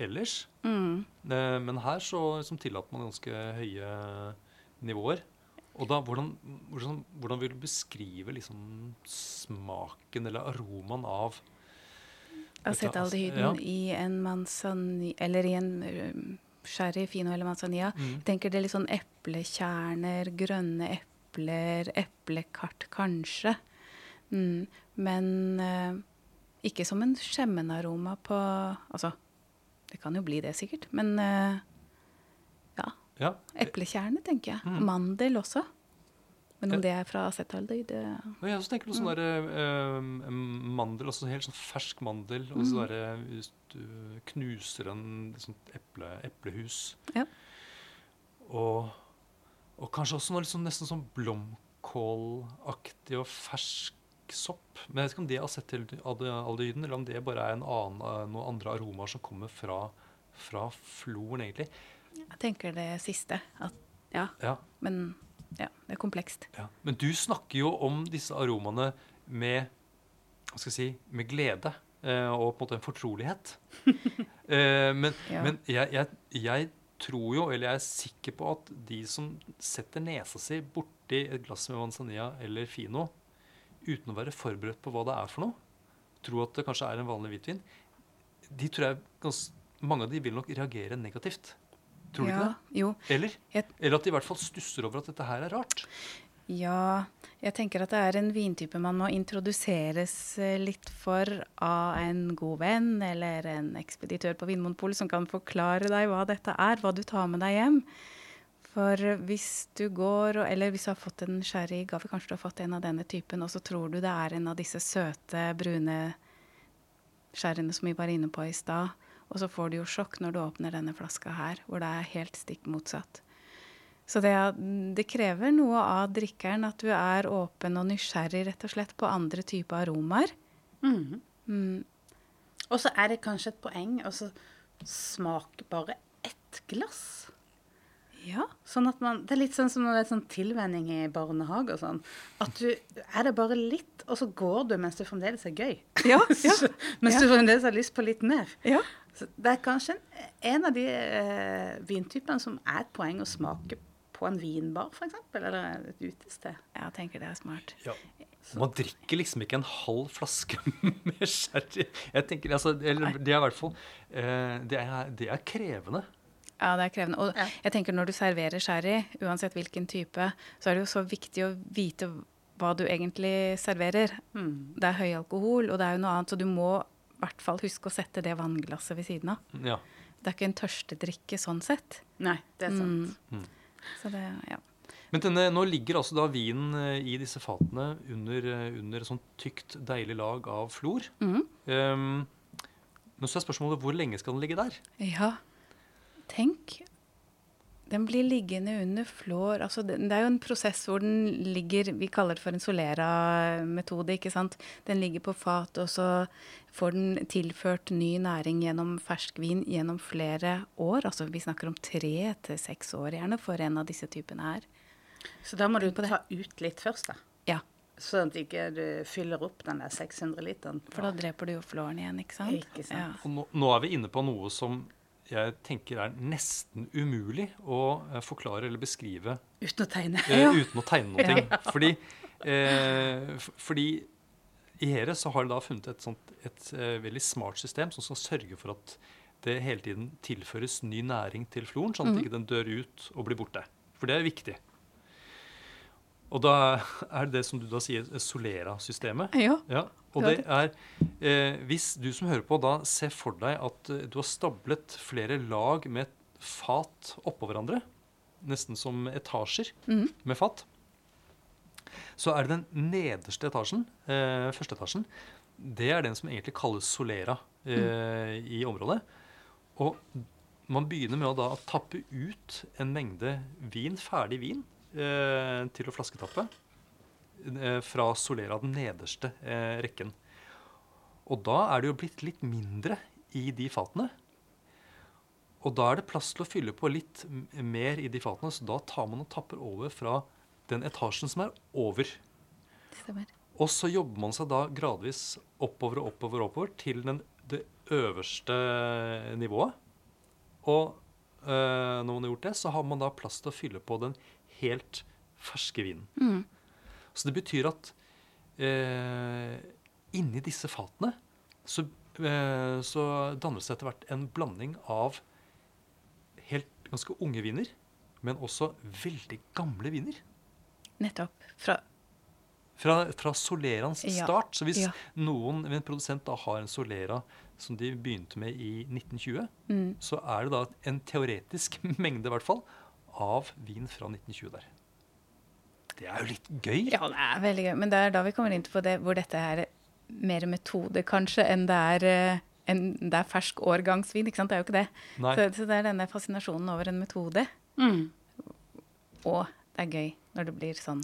ellers. Mm. Uh, Men her så liksom, tillater man ganske høye nivåer. Og da, hvordan, hvordan, hvordan vil du beskrive liksom, smaken eller aromaen av Acetaldehyden Ja. i en manzani... Eller i en um, sherry, fino eller manzanilla. Mm. Jeg tenker det er litt sånn eplekjerner, grønne epler, eplekart kanskje. Mm. Men eh, ikke som en skjemmenaroma på Altså, det kan jo bli det sikkert, men eh, ja. Eplekjerne, tenker jeg. Mm. Mandel også. Men om det er fra acetaldehyd det... Jeg også tenker noe sånn der, uh, mandel, altså helt sånn fersk mandel. Og så der, hvis du knuser en sånt eple, eplehus. Ja. Og, og kanskje også noe liksom, nesten sånn blomkålaktig og fersk sopp. Men jeg vet ikke om det er acetaldehyden, eller om det bare er en annen, eh, noen andre aromaer som kommer fra, fra floren, egentlig. Jeg tenker det siste. At, ja, Ja, men ja, det er komplekst. ja. Men du snakker jo om disse aromaene med hva skal jeg si, med glede eh, og på en måte en fortrolighet. (laughs) eh, men Ja. men jeg, jeg, jeg tror jo, eller jeg er sikker på at de som setter nesa si borti et glass med manzanilla eller fino uten å være forberedt på hva det er for noe, tror at det kanskje er en vanlig hvitvin, de tror jeg mange av de vil nok reagere negativt. Tror du ja, ikke det? Jo. Eller? Eller at de i hvert fall stusser over at dette her er rart. Ja, jeg tenker at det er en vintype man må introduseres eh, litt for av en god venn eller en ekspeditør på Vinmonopolet som kan forklare deg hva dette er, hva du tar med deg hjem. For hvis du går, eller hvis du har fått en sherry gave, kanskje du har fått en av denne typen, og så tror du det er en av disse søte, brune sherryene som vi var inne på i stad, og så får du jo sjokk når du åpner denne flaska her, hvor det er helt stikk motsatt. Så det, det krever noe av drikkeren at du er åpen og nysgjerrig rett og slett på andre typer aromaer. Mm. Mm. Og så er det kanskje et poeng å smake bare ett glass. Ja. Sånn at man, Det er litt sånn som når det er sånn tilvenning i barnehage og sånn. At du er det bare litt, og så går du mens det fremdeles er gøy. Ja, ja. (laughs) mens Ja. du fremdeles har lyst på litt mer. ja. Så det er kanskje en, en av de eh, vintypene som er et poeng å smake på en vinbar, f.eks., eller et utested. Jeg tenker det er smart. Ja. Man drikker liksom ikke en halv flaske (laughs) med sherry. Jeg tenker, altså, eller, Det er i hvert fall eh, det, er, det er krevende. Ja, det er krevende. Og Ja. jeg tenker når du serverer sherry, uansett hvilken type, så er det jo så viktig å vite hva du egentlig serverer. Mm. Det er høy alkohol, og det er jo noe annet, så du må hvert fall huske å sette det vannglasset ved siden av. Ja. Det er ikke en tørstedrikke sånn sett. Nei, det er sant. Mm. Så det, ja. Men denne, nå ligger altså da vinen eh, i disse fatene under, eh, under et sånt tykt, deilig lag av flor. Mm. Um, men så er spørsmålet hvor lenge skal den ligge der? Ja, tenk. Den blir liggende under flår. Altså, det, det er jo en prosess hvor den ligger Vi kaller det for en solera-metode. ikke sant? Den ligger på fat, og så får den tilført ny næring gjennom ferskvin gjennom flere år. Altså Vi snakker om tre til seks år gjerne for en av disse typene her. Så da må du Tenk på det. ta ut litt først, da. Ja, Sånn at du ikke du fyller opp den der 600 literen. for da dreper du jo flåren igjen, ikke sant? Ikke sant. Ja. Og nå, nå er vi inne på noe som jeg tenker er nesten umulig å eh, forklare eller beskrive Uten å tegne. Ja. Uh, uten å tegne noe. (laughs) Fordi, uh, fordi i Here så har de da funnet et, sånt, et uh, veldig smart system som skal sørge for at det hele tiden tilføres ny næring til floren, sånn at mm. ikke den dør ut og blir borte. For det er viktig. Og da er det det som du da sier, Solera-systemet. Ja. Ja, og det er eh, Hvis du som hører på, da ser for deg at eh, du har stablet flere lag med fat oppå hverandre, nesten som etasjer mm. med fat, så er det den nederste etasjen, eh, første etasjen, det er den som egentlig kalles solera eh, i området. Og man begynner med å da tappe ut en mengde vin, ferdig vin, til å flasketappe eh, fra Solera, den nederste eh, rekken. Og da er det jo blitt litt mindre i de fatene. Og da er det plass til å fylle på litt mer i de fatene, så da tar man og tapper over fra den etasjen som er over. Stemmer. Og så jobber man seg da gradvis oppover og oppover og oppover til den, det øverste nivået. Og øh, når man har gjort det, så har man da plass til å fylle på den helt ferske vinen. Mm. Så det betyr at eh, inni disse fatene så, eh, så danner det etter hvert en blanding av helt ganske unge viner, men også veldig gamle viner. Nettopp. Fra Fra, fra Solerans Ja, start. Så hvis ja. noen, en produsent da har en Solera som de begynte med i 1920, mm. så er det da en teoretisk (laughs) mengde, i hvert fall, av vin fra 1920 der. Det er jo litt gøy. Ja, det er veldig gøy. Men det er da vi kommer inn på det hvor dette er mer metode, kanskje, enn det er, eh, enn det er fersk årgangsvin. ikke sant? Det er jo ikke det. Så, så det er denne fascinasjonen over en metode. Mm. Og det er gøy når det blir sånn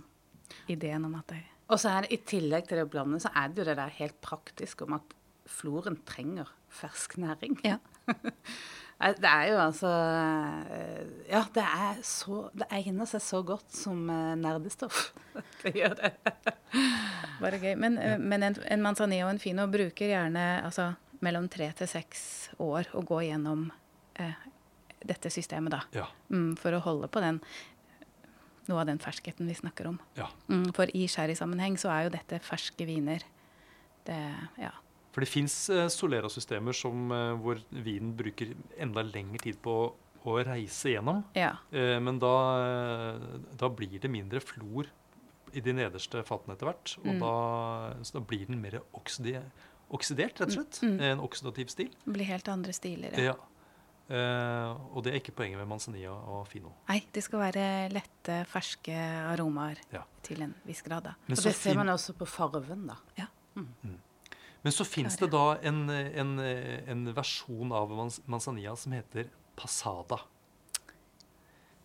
ideen om at det Og så er det i tillegg til det å blande, så er det jo det der helt praktisk om at floren trenger fersk næring. Ja. (laughs) Eh, Det er jo altså eh, Ja, det er så Det egner seg så godt som eh, nerdestoff. (laughs) Det gjør det. (laughs) Bare gøy. Men, ja. men en, en manzanillo og en fino bruker gjerne altså, mellom tre til seks år å gå gjennom eh, dette systemet, da. Ja. Mm, for å holde på den noe av den ferskheten vi snakker om. ja. Mm, for i sherrysammenheng så er jo dette ferske viner. Det, ja. For det fins uh, Solera-systemer eh, hvor vinen bruker enda lengre tid på å, å reise gjennom. ja. Eh, men da, eh, da blir det mindre flor i de nederste fatene etter hvert. Og Mm. da, så da blir den mer oksidi oksidert, rett og slett. Mm, mm. En oksidativ stil. Det blir helt andre stiler. Ja. Ja. Uh, og det er ikke poenget med manzanilla og fino. Nei, det skal være lette, ferske aromaer Ja. til en viss grad, da. Og det ser man også på farven, da. Men så fins det da en, en, en versjon av manzanilla som heter Pasada.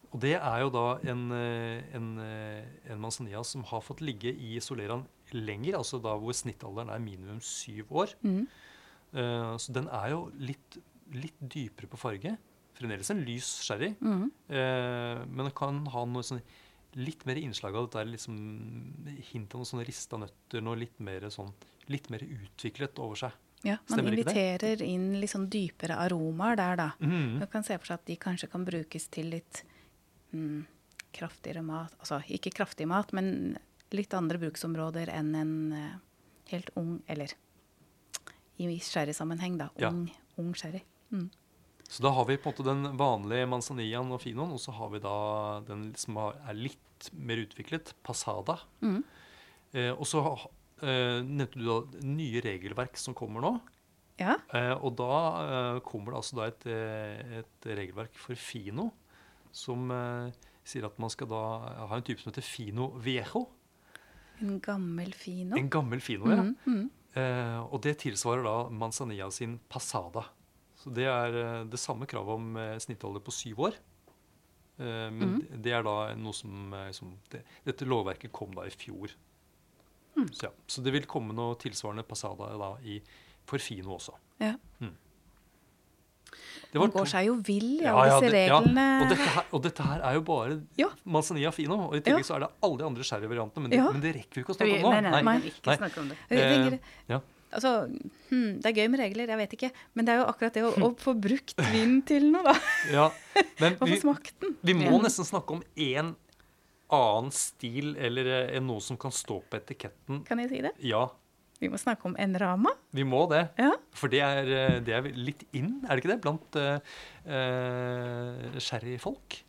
Og det er jo da en, en, en manzanilla som har fått ligge i soleraen lenger, altså da hvor snittalderen er minimum syv år. Mm. Uh, så den er jo litt, litt dypere på farge. Fremdeles en lys sherry, Mm. uh, men den kan ha noe sånn litt mer innslag av dette, liksom hint av noen sånne rista nøtter, noe litt mer sånn litt mer utviklet over seg. Ja, man Stemmer inviterer inn litt sånn dypere aromaer der, da. Mhm. Man kan se for seg at de kanskje kan brukes til litt mm, kraftigere mat. Altså ikke kraftig mat, men litt andre bruksområder enn en uh, helt ung Eller i sherrysammenheng, da. Ja. Ung, ung sherry. Mm. Så da har vi på en måte den vanlige manzanillaen og finoen, og så har vi da den som er litt mer utviklet, passada. Mm. Eh, og så nevnte du da nye regelverk som kommer nå. Ja. Eh, og da eh, kommer det altså da et, eh, et regelverk for fino som eh, sier at man skal da ha en type som heter fino viejo. En gammel fino. En gammel fino, ja. Mm, mm. Eh, og det tilsvarer da manzanilla sin passada. Så det er eh, det samme kravet om eh, snittalder på syv år. Eh, men det- det er da noe som, eh, som det, Dette lovverket kom da i fjor. Så, ja. så det vil komme noe tilsvarende passada da i, for fino også. Ja. Det var Man går seg jo vill i Ja, alle ja, disse reglene. Og, dette her, og dette her er jo bare Ja. manzanilla fino. Og i Ja. tillegg så er det alle de andre sherryvariantene. Men, Ja. men det rekker vi ikke å snakke om nå. nei, nei, Nei. vi kan ikke snakke om det. Eh, ja. altså, hmm, det er gøy med regler, jeg vet ikke. Men det er jo akkurat det å, å få brukt vin til noe, da. ja. Men (laughs) vi. Vi må nesten snakke om en annen stil eller enn noe som kan stå på etiketten. Kan jeg si det? Ja. Vi må snakke om en rama. Vi må det. Ja. For det er, eh, det er litt inn, er det ikke det, blant uh, sherryfolk?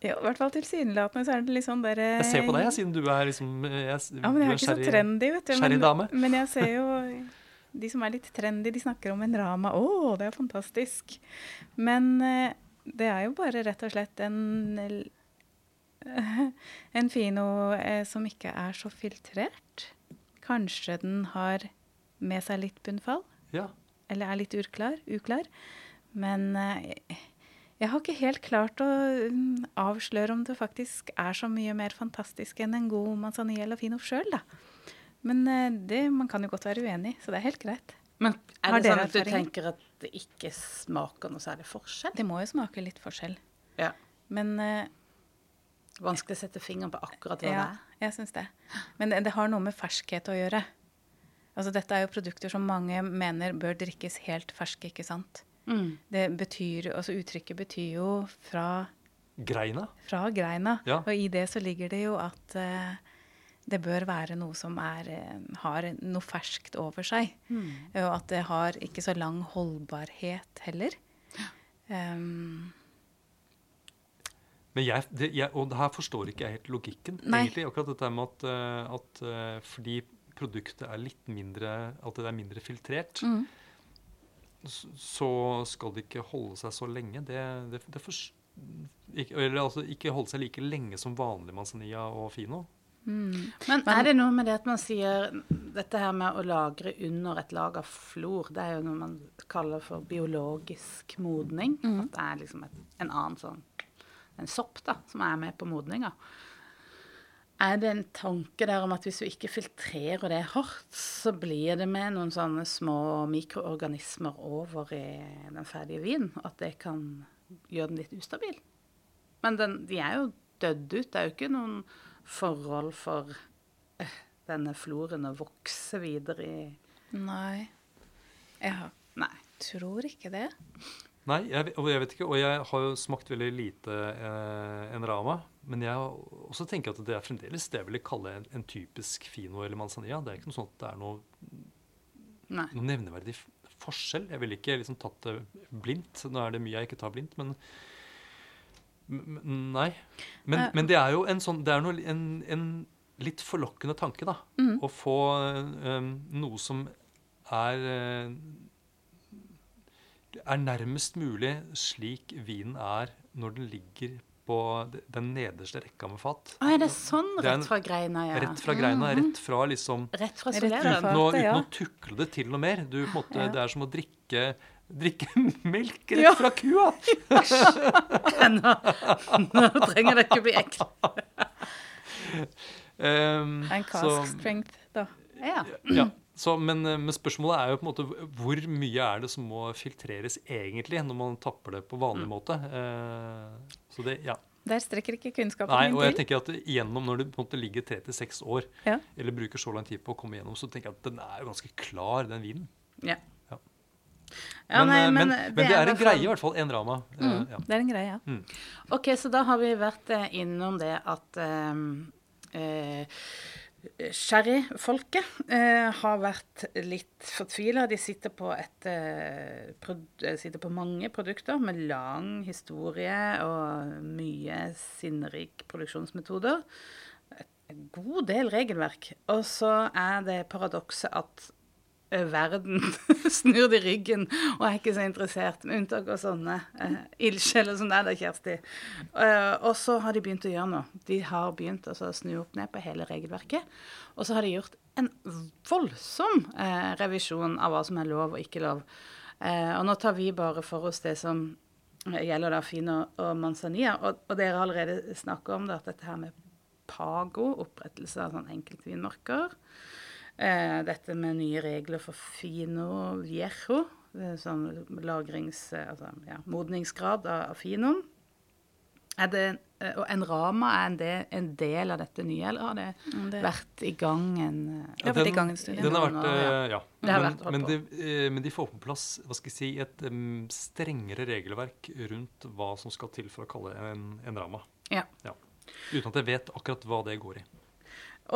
Ja, I hvert fall tilsynelatende så er det litt sånn der Jeg ser på deg, siden du er liksom jeg, Ja, men jeg er ikke så trendy, vet du. Men, men jeg ser jo de som er litt trendy, de snakker om en rama. Å, det er fantastisk. Men eh, det er jo bare rett og slett en (laughs) en fino eh, som ikke er så filtrert. Kanskje den har med seg litt bunnfall, Ja. eller er litt uklar. uklar. Men eh, jeg har ikke helt klart å mm, avsløre om det faktisk er så mye mer fantastisk enn en god manzanilla og fino sjøl, da. Men eh, det, man kan jo godt være uenig, så det er helt greit. Men er det sånn at du tenker at det ikke smaker noe særlig forskjell? Det må jo smake litt forskjell. Ja. Men eh, Vanskelig å sette fingeren på akkurat hva ja, det er. jeg syns det. Men det, det har noe med ferskhet å gjøre. Altså dette er jo produkter som mange mener bør drikkes helt ferske, ikke sant. Mm. Det betyr, altså Uttrykket betyr jo fra, Greina? fra greina. Ja. Og i det så ligger det jo at uh, det bør være noe som er, eh, har noe ferskt over seg. Mm. Og at det har ikke så lang holdbarhet heller. Um, Men jeg, det, jeg, og her forstår ikke jeg helt logikken. Nei. egentlig, Akkurat dette med at, eh, at eh, fordi produktet er litt mindre At det er mindre filtrert, mm. så skal det ikke holde seg så lenge. Det, det, det fors- ikke, eller altså ikke holde seg like lenge som vanlig manzanilla og fino. Mm. Men Men- er det noe med det at man sier dette her med å lagre under et lag av flor, det er jo noe man kaller for biologisk modning. Mm. At det er liksom et, en annen sånn en sopp da, som er med på modninga. Er det en tanke der om at hvis du ikke filtrerer det hardt, så blir det med noen sånne små mikroorganismer over i den ferdige vinen? At det kan gjøre den litt ustabil? Men den, de er jo dødd ut. Det er jo ikke noen forhold for øh, denne floren å vokse videre i Nei. Jeg har, Nei. tror ikke det. Nei, jeg, og jeg vet ikke, og jeg har jo smakt veldig lite eh, en rama. Men jeg har også tenker at det er fremdeles det jeg ville kalle en, en typisk fino eller manzanilla. Det er ikke noe sånn at det er noe, noe nevneverdig forskjell. Jeg ville ikke liksom tatt det blindt. Nå er det mye jeg ikke tar blindt, men Nei. Men, Eh. men det er jo en sånn Det er noe, en, en litt forlokkende tanke, da. Mm. Å få um, noe som er eh, er nærmest mulig slik vinen er når den ligger på den nederste rekka med fat. Å, er det sånn er rett fra greina, ja? Rett fra greina, rett fra liksom Rett fra soleren? fatet, nå, Uten å tukle det til noe mer. Du, på en måte, Ja. Det er som å drikke, drikke melk rett Ja. fra kua. (laughs) nå, nå trenger det ikke bli ekle. Um, (laughs) En cask strength, da. Ja. ja. Så, men, eh, men spørsmålet er jo på en måte hvor mye er det som må filtreres egentlig når man tapper det på vanlig Mm. måte. Eh, så det, ja. Der strekker ikke kunnskapen Nei, min og jeg tenker at igjennom når du på en måte ligger tre til seks år, Ja. eller bruker så lang tid på å komme igjennom, så tenker jeg at den er jo ganske klar, den vinen. Ja. Ja. Ja, men, nei, men, men, det, men det er en greie, i hvert fall. En drama. Eh, Mm, ja. det er en greie, ja. Ok, så da har vi vært eh, innom det at eh, eh, Sherryfolket eh, har vært litt fortvila. De sitter på, et, eh, eh, sitter på mange produkter med lang historie og mye sinnrik produksjonsmetoder. En god del regelverk. Og så er det paradokset at verden (laughs) snur de ryggen og er ikke så interessert, med unntak av sånne uh, ildsjeler som deg, da, Kjersti. Eh, og så har de begynt å gjøre noe. De har begynt altså, å snu opp ned på hele regelverket. Og så har de gjort en voldsom eh, revisjon av hva som er lov og ikke lov. Eh, og nå tar vi bare for oss det som eh, gjelder da Fino og Manzanilla. Og, og dere har allerede snakka om det, at dette her med Pago, opprettelse av sånn enkeltvinmarker. Eh, dette med nye regler for Fino Viejo, sånn lagrings... eh, Altså, ja, modningsgrad av, av Finoen. Er det, eh, og en rama, er en del, en del av dette nye, eller har det Mm, det- vært i gang en ja, Det i gang en stund. Den har vært, ja. Det har men, vært men, de, men de får på plass hva skal jeg si, et strengere regelverk rundt hva som skal til for å kalle en, en rama. Ja. Uten at jeg vet akkurat hva det går i.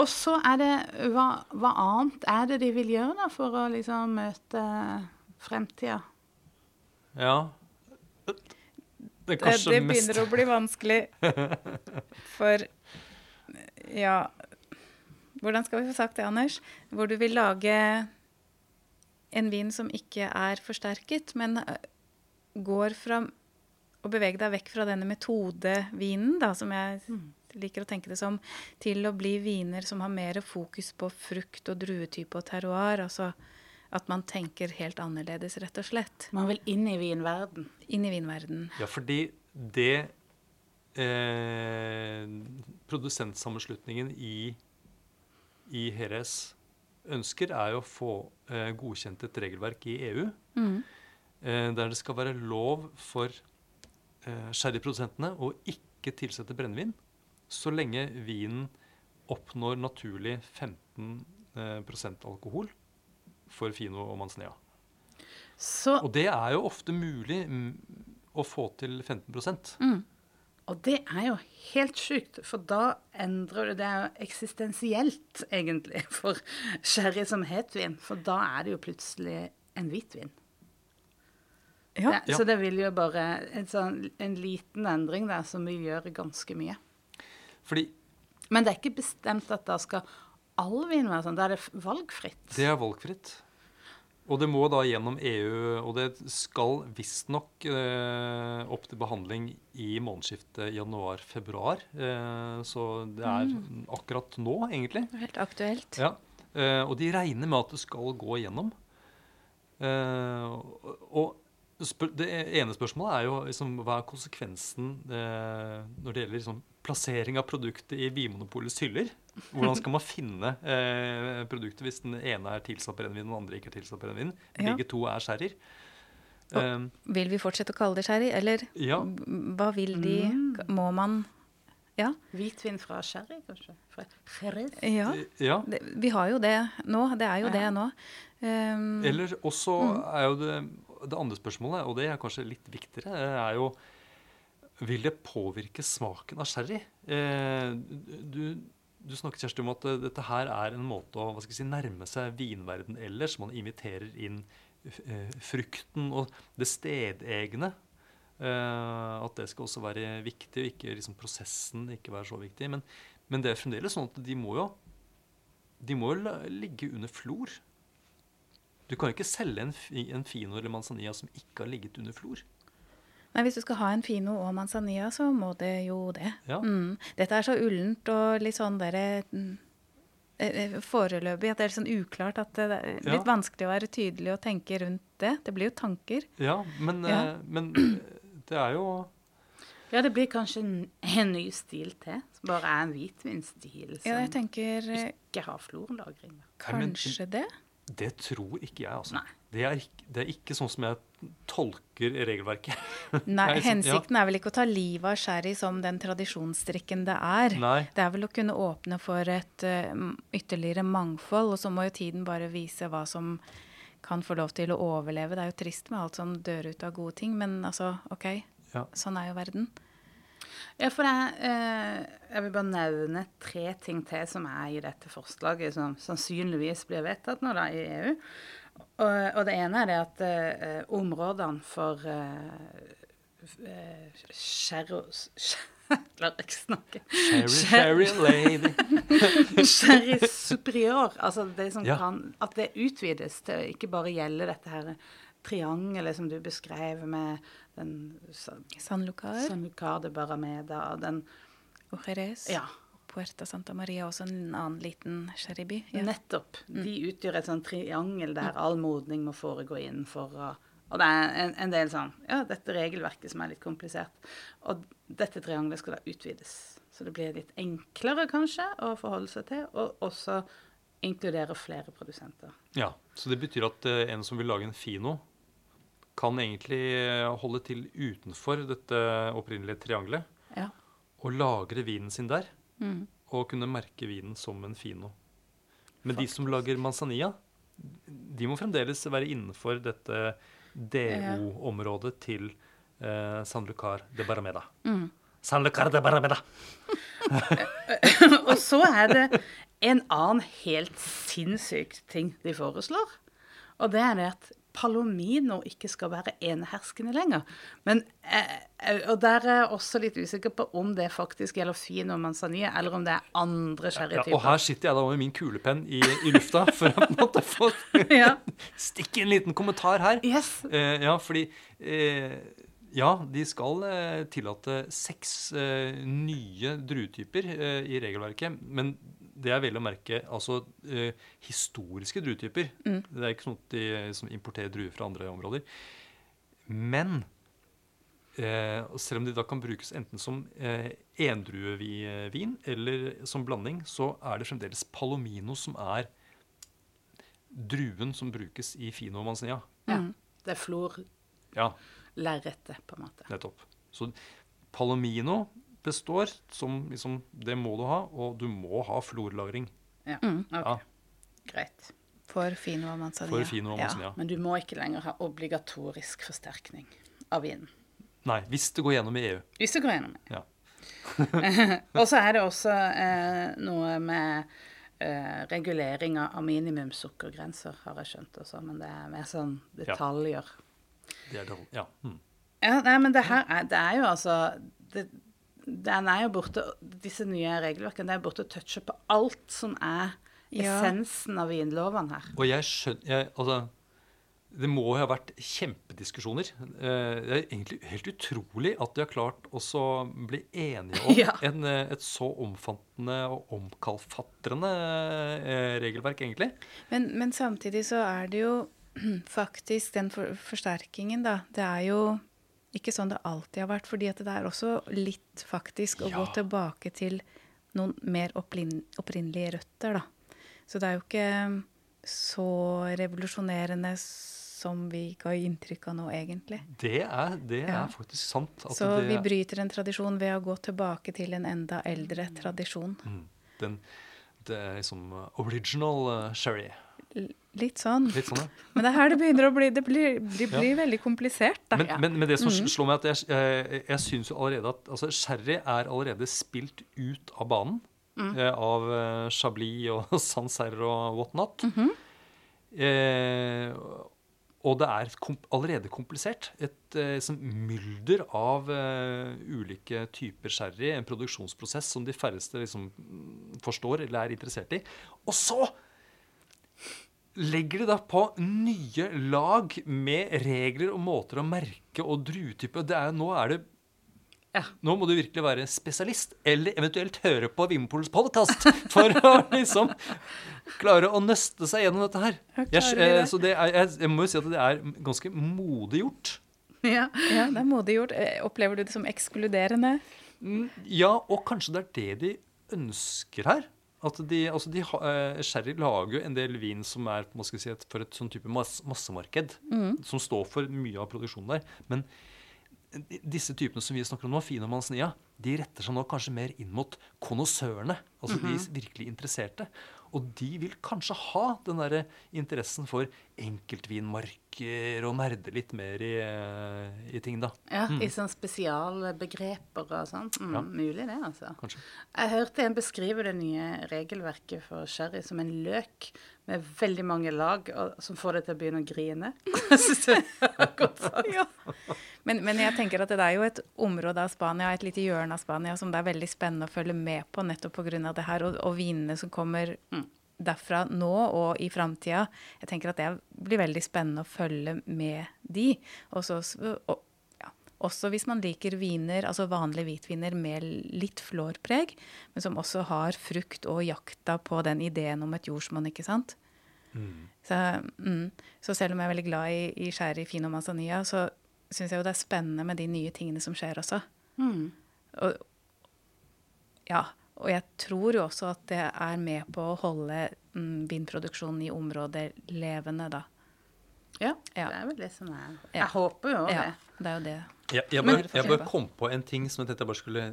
Og så er det hva, hva annet er det de vil gjøre da for å liksom møte fremtida? Ja. Det, Det, begynner å bli vanskelig. (laughs) For ja Hvordan skal vi få sagt det, Anders? Hvor du vil lage en vin som ikke er forsterket, men øh, går fra å bevege deg vekk fra denne metodevinen, da, som jeg liker å tenke det som, til å bli viner som har mer fokus på frukt og druetype og terroir. Altså at man tenker helt annerledes, rett og slett. Man vil inn i vinverden. Inn i vinverden. Ja, fordi det eh, Produsentsammenslutningen i, i Heres ønsker, er jo å få eh, godkjent et regelverk i EU Mm. eh, der det skal være lov for eh, sherryprodusentene å ikke tilsette brennevin så lenge vinen oppnår naturlig 15 eh, alkohol for Fino og Manzanilla. Så, Og det er jo ofte mulig å få til 15 Mm. og det er jo helt sjukt, for da endrer du Det er jo eksistensielt, egentlig, (laughs) for sherry som hetvin. For da er det jo plutselig en hvitvin. Ja. Det, Ja. Så det vil jo bare en, sånn, en liten endring der som vil gjøre ganske mye. Fordi Men det er ikke bestemt at da skal all vin være sånn. Da er det valgfritt. det er valgfritt. Og det må da gjennom EU, og det skal visstnok eh, opp til behandling i månedsskiftet januar-februar. Eh, så det er akkurat nå, egentlig. Helt aktuelt. Ja. Eh, og de regner med at det skal gå gjennom. Eh, og spør, det ene spørsmålet er jo liksom, hva er konsekvensen eh, når det gjelder liksom, plassering av produktet i Vinmonopolets hyller? Hvordan skal man finne eh, produktet hvis den ene er tilsatt brennevin og den andre ikke er tilsatt brennevin? Ja. To er sherryer. Og- Eh, Vil vi fortsette å kalle det sherry, eller ja, hva vil de? Må man Ja. Hvitvin fra sherry, kanskje? Fra ja. ja. Det, vi har jo det nå. Det er jo Ja. det nå. Um, Eller også er jo det det andre spørsmålet, og det er kanskje litt viktigere, er jo Vil det påvirke smaken av sherry? Eh, du, du snakket Kjersti, om at eh, dette her er en måte å si, nærme seg vinverden ellers. Man inviterer inn eh, frukten og det stedegne. At det skal også være viktig, og ikke liksom, prosessen ikke være så viktig. Men, men det er fremdeles sånn at de må jo de må jo ligge under flor. Du kan jo ikke selge en, en Fino eller Manzanilla som ikke har ligget under flor. Nei, Hvis du skal ha en Fino og Manzanilla, så må det jo det. Ja. Mm. Dette er så ullent og litt sånn derre mm, eh, eh, foreløpig at det er litt sånn uklart at det er Ja. litt vanskelig å være tydelig og tenke rundt det. Det blir jo tanker. Ja, men, Ja. eh, men det er jo Ja, det blir kanskje en, en ny stil til. Som bare er en hvitvinstil som Ja, jeg tenker ikke har florlagring. kanskje det. Det tror ikke jeg, altså. Det er, ikke, det er ikke sånn som jeg tolker regelverket. (laughs) Nei, sånn- hensikten er vel ikke å ta livet av sherry som den tradisjonsdrikken det er. Nei. Det er vel å kunne åpne for et uh, ytterligere mangfold, og så må jo tiden bare vise hva som kan få lov til å overleve. Det er jo trist med alt som dør ut av gode ting, men altså, OK, Ja. sånn er jo verden. Ja, for det, eh, jeg vil bare nevne tre ting til som er i dette forslaget, som sannsynligvis blir vedtatt nå da i EU. Og, og det ene er det at eh, områdene for eh, sherros... (laughs) Jeg klarer ikke snakke. Sherry, sherry lady. (laughs) Sherry superior. Altså det som Ja. kan At det utvides til ikke bare gjelde dette her triangelet som du beskrev med den San Lucar San Lucar de Barrameda og den og Jerez. Ja, Puerta Santa Maria, også en annen liten sherryby. Ja. nettopp. De utgjør et sånn triangel der all modning må foregå innenfor. Og, og det er en, en del sånn Ja, dette regelverket som er litt komplisert. Og dette triangelet skal da utvides. Så det blir litt enklere, kanskje, å forholde seg til. Og også inkludere flere produsenter. Ja, Så det betyr at eh, en som vil lage en Fino, kan egentlig eh, holde til utenfor dette opprinnelige triangelet Ja. og lagre vinen sin der. Mm. Og kunne merke vinen som en Fino. Men de som lager Manzanilla, de må fremdeles være innenfor dette DO-området til eh, San Lucar de Barameda. Mm. San Lucar de Barameda! (laughs) Og så er det en annen helt sinnssyk ting de foreslår. Og det er det at Palomino ikke skal være eneherskende lenger. Men, eh, og der er jeg også litt usikker på om det faktisk gjelder Fino Manzanilla, eller om det er andre Ja, sherrytyper. og her sitter jeg da med min kulepenn i, i lufta for å måtte få (laughs) Ja. stikke en liten kommentar her. Yes. Eh, ja, fordi eh, Ja, de skal eh, tillate seks eh, nye druetyper eh, i regelverket. Men det er vel å merke altså eh, historiske druetyper. Det er ikke sånn at de som importerer druer fra andre områder. Men eh, selv om de da kan brukes enten som eh, endruevin eller som blanding, så er det fremdeles palomino som er druen som brukes i fino manzanilla. Ja. Det er florlerretet, Ja, på en måte. nettopp. Så palomino består som liksom Det må du ha, og du må ha florlagring. Ja. Mm. ok, Ja, Greit. For fino Ja. manzanilla. Men du må ikke lenger ha obligatorisk forsterkning av vinen. Nei, hvis det går gjennom i EU. Hvis det går gjennom. i EU. Ja. (laughs) Og så er det også eh, noe med eh, regulering av minimumssukkergrenser, har jeg skjønt også. Men det er mer sånn detaljer. Det er det, ja. Mm. Ja, nei, men det her er, det er jo altså det, Den er jo borte Disse nye regelverkene det er borte å touche på alt som er Ja. essensen av vinlovene her. Og jeg skjønner jeg, Altså, det må jo ha vært kjempediskusjoner. Eh, Det er egentlig helt utrolig at de har klart å bli enige om (laughs) Ja. en, eh, et så omfattende og omkalfatrende eh, regelverk, egentlig. Men, men samtidig så er det jo (clears throat) faktisk den for, forsterkingen, da. Det er jo ikke sånn det alltid har vært. fordi det er også litt faktisk å gå tilbake til noen mer opprinnelige røtter, da. Så det er jo ikke så revolusjonerende som vi ga inntrykk av nå, egentlig. Det er, det Ja. er faktisk sant. at Så det, vi bryter en tradisjon ved å gå tilbake til en enda eldre tradisjon. Mm, den, det er liksom original uh, sherry. L litt sånn. Litt sånn, ja. Men det er her det begynner å bli Det blir, det Ja. veldig komplisert. Men, men, men det som mm. slår meg, at jeg, jeg, jeg syns jo allerede at altså, sherry er allerede spilt ut av banen. Eh, av eh, Chablis og (laughs) Sancerre og whatnot. Mhm. eh, og det er kom allerede komplisert. Et eh, sånn mylder av eh, ulike typer sherry. En produksjonsprosess som de færreste liksom, mm, forstår eller er interessert i. Og så legger de da på nye lag med regler og måter å merke og druetype. Det er, nå er det Ja. nå må du virkelig være spesialist, eller eventuelt høre på Vimpols podkast for å (laughs) liksom klare å nøste seg gjennom dette her. Jeg, Jeg, eh, det? så det er, jeg, jeg må jo si at det er ganske modig gjort. Ja. Ja, det er modig gjort. Eh, Opplever du det som ekskluderende? Mm, Ja, og kanskje det er det de ønsker her. At de, altså de, ha- eh, Sherry lager jo en del vin som er hva skal si, for et sånn type mass, massemarked. Som står for mye av produksjonen der. Men disse typene som vi snakker om nå, Fino og de retter seg nå kanskje mer inn mot konnoissørene. Altså de virkelig interesserte. Og de vil kanskje ha den derre interessen for enkeltvinmarker og nerde litt mer i, eh, i ting, da. Ja, I sånn spesialbegreper og sånn. Mm, Ja. Mulig det, altså. Kanskje. Jeg hørte en beskrive det nye regelverket for sherry som en løk med veldig mange lag, og, som får deg til å begynne å grine. (laughs) (laughs) Jeg synes det er godt sagt. Ja. Men, men jeg tenker at det er jo et område av Spania, et lite hjørne av Spania, som det er veldig spennende å følge med på nettopp pga. det her, og, og vinene som kommer derfra nå og i framtida. Jeg tenker at det blir veldig spennende å følge med de. Og så, også hvis man liker viner, altså vanlige hvitviner med litt flårpreg, men som også har frukt og jakta på den ideen om et jordsmonn, ikke sant? Så, mm, så selv om jeg er veldig glad i, i sherry, fino manzanilla, så syns jeg jo det er spennende med de nye tingene som skjer også. Mm. Og, ja, og jeg tror jo også at det er med på å holde mm, vinproduksjonen i området levende, da. Ja, Ja. det er vel det som er Ja. Jeg håper jo Ja, det. det er jo det. Jeg, jeg, bare, jeg bare kom på en ting som jeg tenkte jeg bare skulle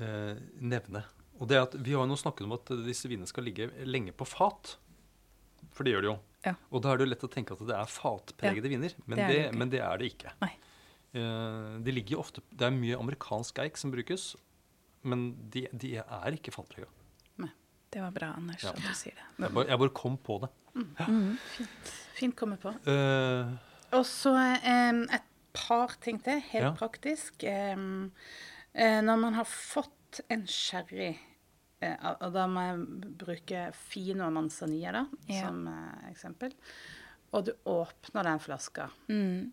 eh, nevne. Og det er at Vi har nå snakket om at disse vinene skal ligge lenge på fat. For det gjør de jo. Ja. Og da er det jo lett å tenke at det er fatpregede viner. Men det det, er det ikke. men det er det ikke. Eh, de ligger ofte, Det er mye amerikansk eik som brukes, men de, de er ikke fatprega. Det var bra, Anders, Ja. at du sier det. Jeg bare, jeg bare kom på det. Mm. Fint kommet på. Uh, Og så um, et par ting til, helt Ja. praktisk. Um, når man har fått en sherry, eh, og da må jeg bruke Fino Manzanilla da, Ja. som eksempel, og du åpner den flaska, Mm.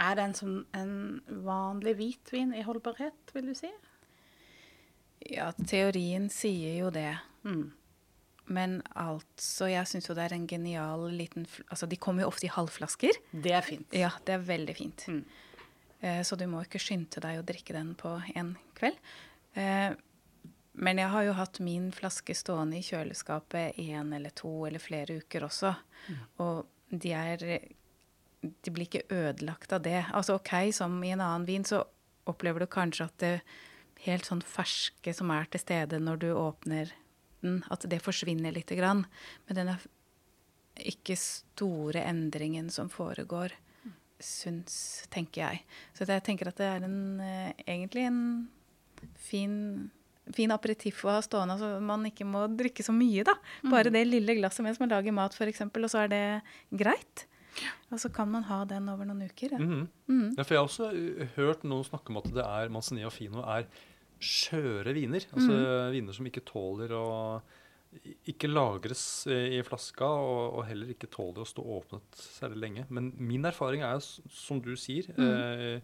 er den som en vanlig hvitvin i holdbarhet, vil du si? Ja, teorien sier jo det. Mm. Men altså, jeg syns jo det er en genial liten Altså, de kommer jo ofte i halvflasker. Det er fint. Ja, det er veldig fint. Mm. Eh, så du må ikke skynde deg å drikke den på en kveld. Eh, men jeg har jo hatt min flaske stående i kjøleskapet én eller to eller flere uker også. Og de er De blir ikke ødelagt av det. Altså OK, som i en annen vin, så opplever du kanskje at det helt sånn ferske som er til stede når du åpner den, at det forsvinner lite grann. Men den er ikke store endringen som foregår, syns, tenker jeg. Så jeg tenker at det er en, eh, egentlig en fin, fin aperitiff å ha stående, så man ikke må drikke så mye, da. Bare det lille glasset mens man lager mat, f.eks., og så er det greit. Og så kan man ha den over noen uker. Ja. Mm. Mm. Ja, for jeg har også uh, hørt noen snakke om at det er Manzanilla Fino er skjøre viner. Altså viner som ikke tåler å ikke lagres eh, i flaska, og, og heller ikke tåler å stå åpnet særlig lenge. Men min erfaring er, som du sier, eh,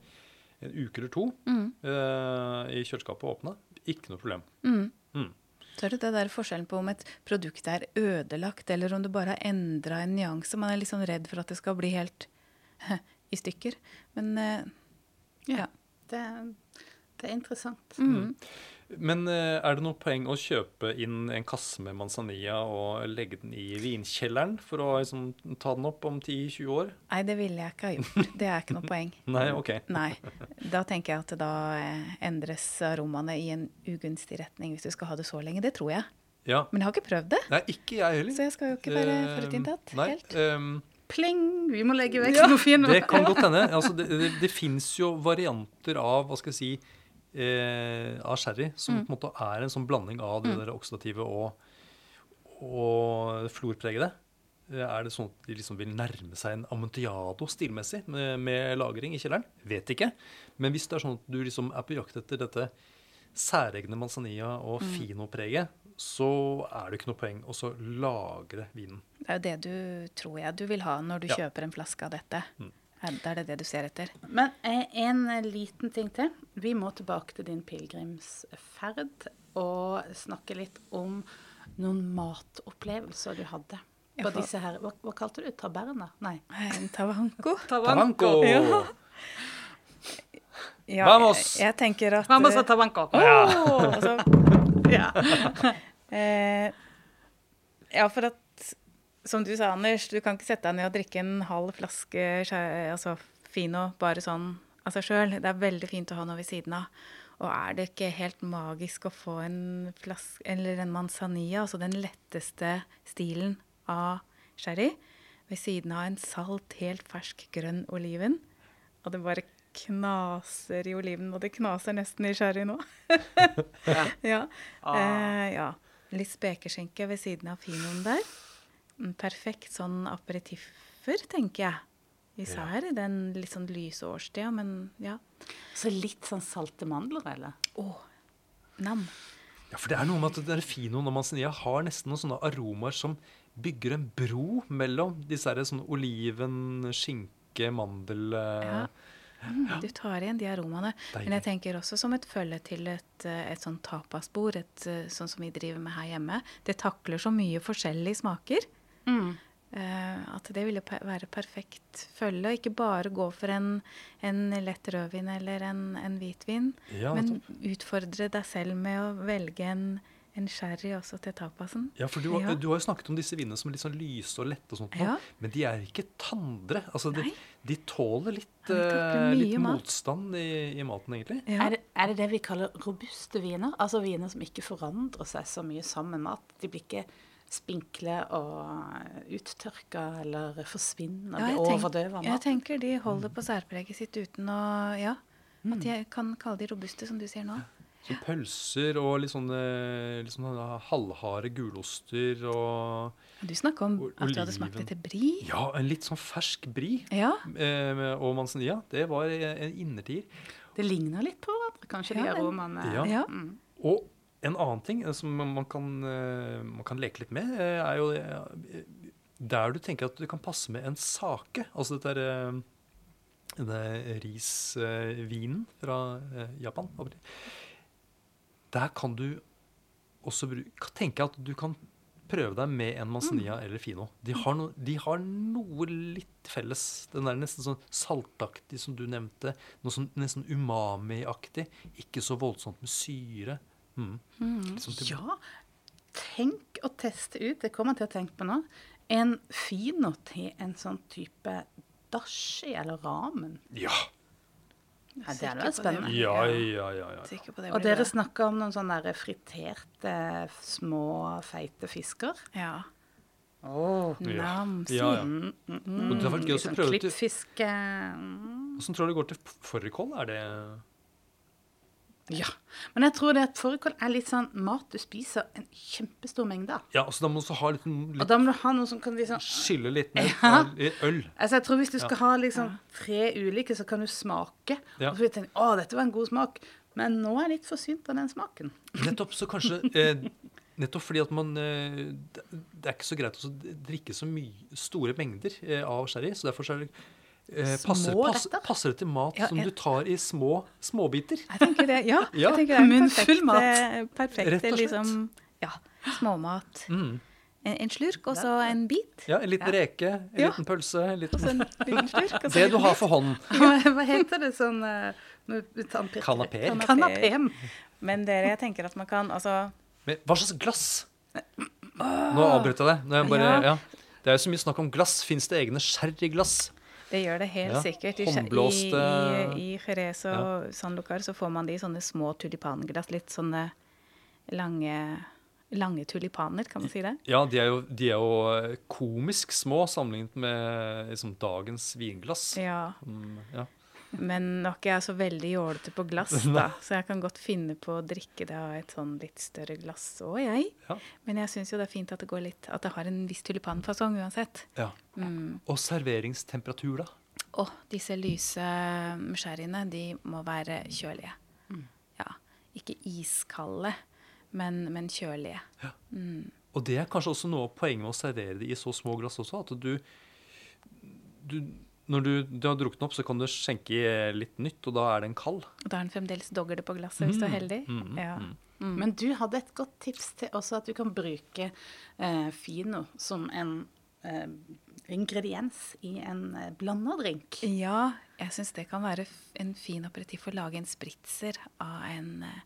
en uke eller to Mm. eh, i kjøleskapet åpna. Ikke noe problem. Mm. Mm. Så er det det der forskjellen på om et produkt er ødelagt, eller om du bare har endra en nyanse. Man er litt sånn redd for at det skal bli helt i stykker. Men eh, ja. Det, det er interessant. Mm. Men eh, er det noe poeng å kjøpe inn en kasse med manzanilla og legge den i vinkjelleren for å liksom, ta den opp om 10-20 år? Nei, det ville jeg ikke ha gjort. Det er ikke noe poeng. (laughs) Nei, ok. (laughs) Nei. Da tenker jeg at da eh, endres aromaene i en ugunstig retning hvis du skal ha det så lenge. Det tror jeg. Ja. Men jeg har ikke prøvd det, Nei, ikke jeg heller. så jeg skal jo ikke være Eh, forutinntatt uh, helt. Um, Pling! Vi må legge vekk noe fint. det kan (laughs) godt hende. Altså, det det, det fins jo varianter av hva skal jeg si, eh, av sherry som Mm. på en måte er en sånn blanding av det der oksidative og, og florpregede. Eh, Er det sånn at de liksom vil nærme seg en amontillado stilmessig med, med lagring i kjelleren? Vet ikke. Men hvis det er sånn at du liksom er på jakt etter dette særegne manzanilla og Mm. fino-preget, så er det ikke noe poeng å så lagre vinen. Det er jo det du tror jeg du vil ha når du Ja. kjøper en flaske av dette. Mm. Det er det det du ser etter? Men eh, en eh, liten ting til. Vi må tilbake til din pilegrimsferd og snakke litt om noen matopplevelser du hadde. På får... disse her, hva, hva kalte du det? Taberna? Nei. En (laughs) tavanco? Tavanco! Ja. Ja, Vamos! Jeg, jeg tenker at Vamos a eh, Oh, ja. altså, (laughs) Ja. (laughs) eh, ja, for at Som du sa, Anders, du kan ikke sette deg ned og drikke en halv flaske altså, Fino bare sånn av seg sjøl. Det er veldig fint å ha noe ved siden av. Og er det ikke helt magisk å få en flaske, eller en manzanilla, altså den letteste stilen av sherry, ved siden av en salt, helt fersk grønn oliven? Og det bare knaser i oliven, og det knaser nesten i sherry nå. (laughs) Ja. ja. Ah. Eh, ja. Litt spekeskinke ved siden av finoen der. Perfekt sånn aperitiffer, tenker jeg. Især i den litt sånn lyse årstida, men ja. Så litt sånn salte mandler, eller? Å, nam. Ja, for det er noe med at det er finoen når manzanilla har nesten noen sånne aromaer som bygger en bro mellom disse her sånn oliven, skinke, mandel eh, Ja. Mm, Du tar igjen de aromaene. Deilig. Men jeg tenker også som et følge til et, eh, et sånn tapasbord, et, eh, sånn som vi driver med her hjemme. Det takler så mye forskjellige smaker. Mm. eh, at det ville være perfekt følge. og Ikke bare gå for en, en lett rødvin eller en, en hvitvin, Ja, men utfordre deg selv med å velge en, en sherry også til tapasen. Ja, for du, Ja. du har jo snakket om disse vinene som er litt sånn lyse og lette og sånt, Ja. men de er ikke tandre. Altså, de, de tåler litt, de eh, litt motstand i, i maten, egentlig. Ja. Er, det, er det det vi kaller robuste viner? Altså viner som ikke forandrer seg så mye sammen med mat? De blir ikke spinkle og uttørka eller forsvinner, Ja, bli overdøva jeg tenker de holder på særpreget sitt uten å Ja. At jeg kan kalle de robuste, som du sier nå. Så pølser og litt sånne, litt sånne halvharde guloster og Du snakka om at at du hadde smakt oliven. etter bri. Ja, en litt sånn fersk bri. Ja. Eh, man sier, ja, Det var en innertier. Det ligner litt på hverandre, kanskje, Ja, de aromaene. Ja. ja. Mm. Og en annen ting eh, som man kan, eh, man kan leke litt med, eh, er jo der du tenker at det kan passe med en sake. Altså dette er denne risvinen fra Japan. Der kan du også bruke tenke at du kan prøve deg med en manzanilla eller fino. De har, no, de har noe litt felles. Den er nesten sånn saltaktig som du nevnte. Noe sånn nesten umami-aktig. Ikke så voldsomt med syre. Mm. Litt sånn Ja, tenk å teste ut, det kommer jeg til å tenke på nå, en fino til en sånn type dashi eller ramen. Ja. Ja, det hadde vært spennende. Ja, ja, ja. ja. Og dere snakker snakka om noen sånne friterte, små, feite fisker. Ja. Oh. Namsen. Ja, ja. Mm, mm, mm. Og det har vært gøy å sånn prøve til- Klippfiske Åssen tror du det går til fårikål? Er det Ja. Men jeg tror det at fårikål er litt sånn mat du spiser en kjempestor mengde av. Ja, altså da må du ha litt, Og da må du ha noe som kan liksom Skylle litt ned. Ja. Øl. Altså, jeg tror Hvis du Ja. skal ha liksom tre ulike, så kan du smake. Ja. Og så vil du å, dette var en god smak, men nå er jeg litt forsynt av den smaken. Nettopp, så kanskje (laughs) eh, Nettopp fordi at man eh, det, det er ikke så greit å drikke så mye store mengder eh, av sherry. Så derfor så er det eh, passer, Små pass, passer det til mat Ja, som du tar i små småbiter. Jeg tenker det, ja. (laughs) Ja. Jeg tenker det er en Munnfull perfekt, mat. eh, perfekt Rett og slett. liksom, ja, småmat. Mm. En, en slurk, og så en bit. Ja, En liten Ja. reke, en Ja. liten pølse. En liten, en (laughs) liten slurk. det du har for hånden. (laughs) Hva, heter det sånn eh, tannpirker? Kanapeer. Kanapé. Kanapé. Men dere, jeg tenker at man kan altså Men hva slags glass? Nå avbrøt jeg deg. Nå er jeg bare, Ja. ja. Det er jo så mye snakk om glass. Fins det egne sherryglass? Det gjør det helt Ja, sikkert. I, håndblåste- i, i, Jerez og San Lucar så får man de i sånne små tulipanglass. Litt sånne lange, lange tulipaner, kan man si det? Ja, de er, jo, de er jo eh, komisk små sammenlignet med liksom, dagens vinglass. Ja. Mm, ja. Men nok er jeg så veldig jålete på glass, (laughs) da. Så jeg kan godt finne på å drikke det av et sånn litt større glass òg, jeg. Ja. Men jeg syns jo det er fint at det går litt At det har en viss tulipanfasong uansett. ja. Mm. Og serveringstemperatur, da? Og disse lyse sherryene, de må være kjølige. Ja. Ikke iskalde, men, men kjølige. Mm. Og det er kanskje også noe av poenget med å servere det i så små glass også. At du, du Når du, du har drukket den opp, så kan du skjenke litt nytt, og da er den kald. Da er den fremdeles dogger på glasset, hvis du er heldig. Mm, mm, Ja. mm. Mm. Men du hadde et godt tips til også at du kan bruke eh, fino som en eh, ingrediens i en eh, blanderdrink. Ja, jeg syns det kan være en fin aperitiff å lage en spritzer av en, eh,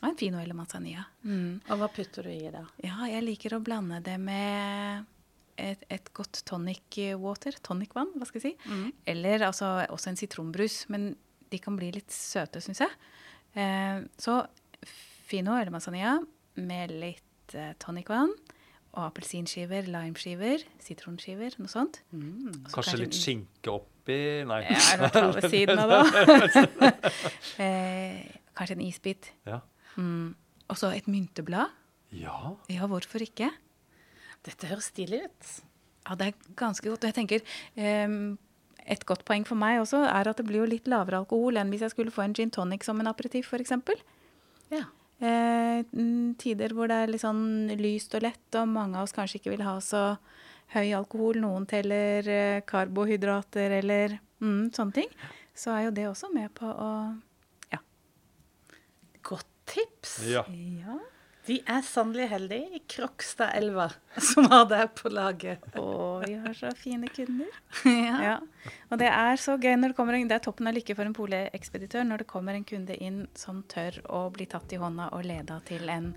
av en fino eller manzanilla. Mm. Og hva putter du i da? Ja, jeg liker å blande det med et, et godt tonic water, tonicvann, hva skal jeg si. Eller altså også en sitronbrus, men de kan bli litt søte, syns jeg. Eh, så fino eller manzanilla med litt eh, tonicvann. Og appelsinskiver, limeskiver, sitronskiver, noe sånt. Mm. Kanskje, Kanskje litt skinke oppi Nei. Ja, er ved siden av da? (laughs) eh, kanskje en isbit. Ja. Mm. Og så et mynteblad. ja. Ja, hvorfor ikke? Dette høres stilig ut. Ja, det er ganske godt. Jeg tenker um, Et godt poeng for meg også er at det blir jo litt lavere alkohol enn hvis jeg skulle få en gin tonic som en aperitiff, f.eks. Ja. Eh, tider hvor det er litt sånn lyst og lett, og mange av oss kanskje ikke vil ha så høy alkohol. Noen teller eh, karbohydrater eller mm, sånne ting. Så er jo det også med på å Godt tips. ja. Ja. De er sannelig heldige i Krokstadelva (laughs) som har deg på laget. Å, vi har så fine kunder. (laughs) ja. Ja. Og det er så gøy når det kommer en, Det er toppen av lykke for en poleekspeditør når det kommer en kunde inn som tør å bli tatt i hånda og leda til en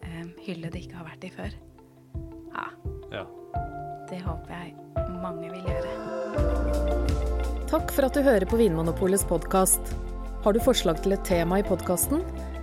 eh, hylle det ikke har vært i før. Ja, ja. det håper jeg mange vil gjøre. Takk for at du hører på Vinmonopolets podkast. Har du forslag til et tema i podkasten?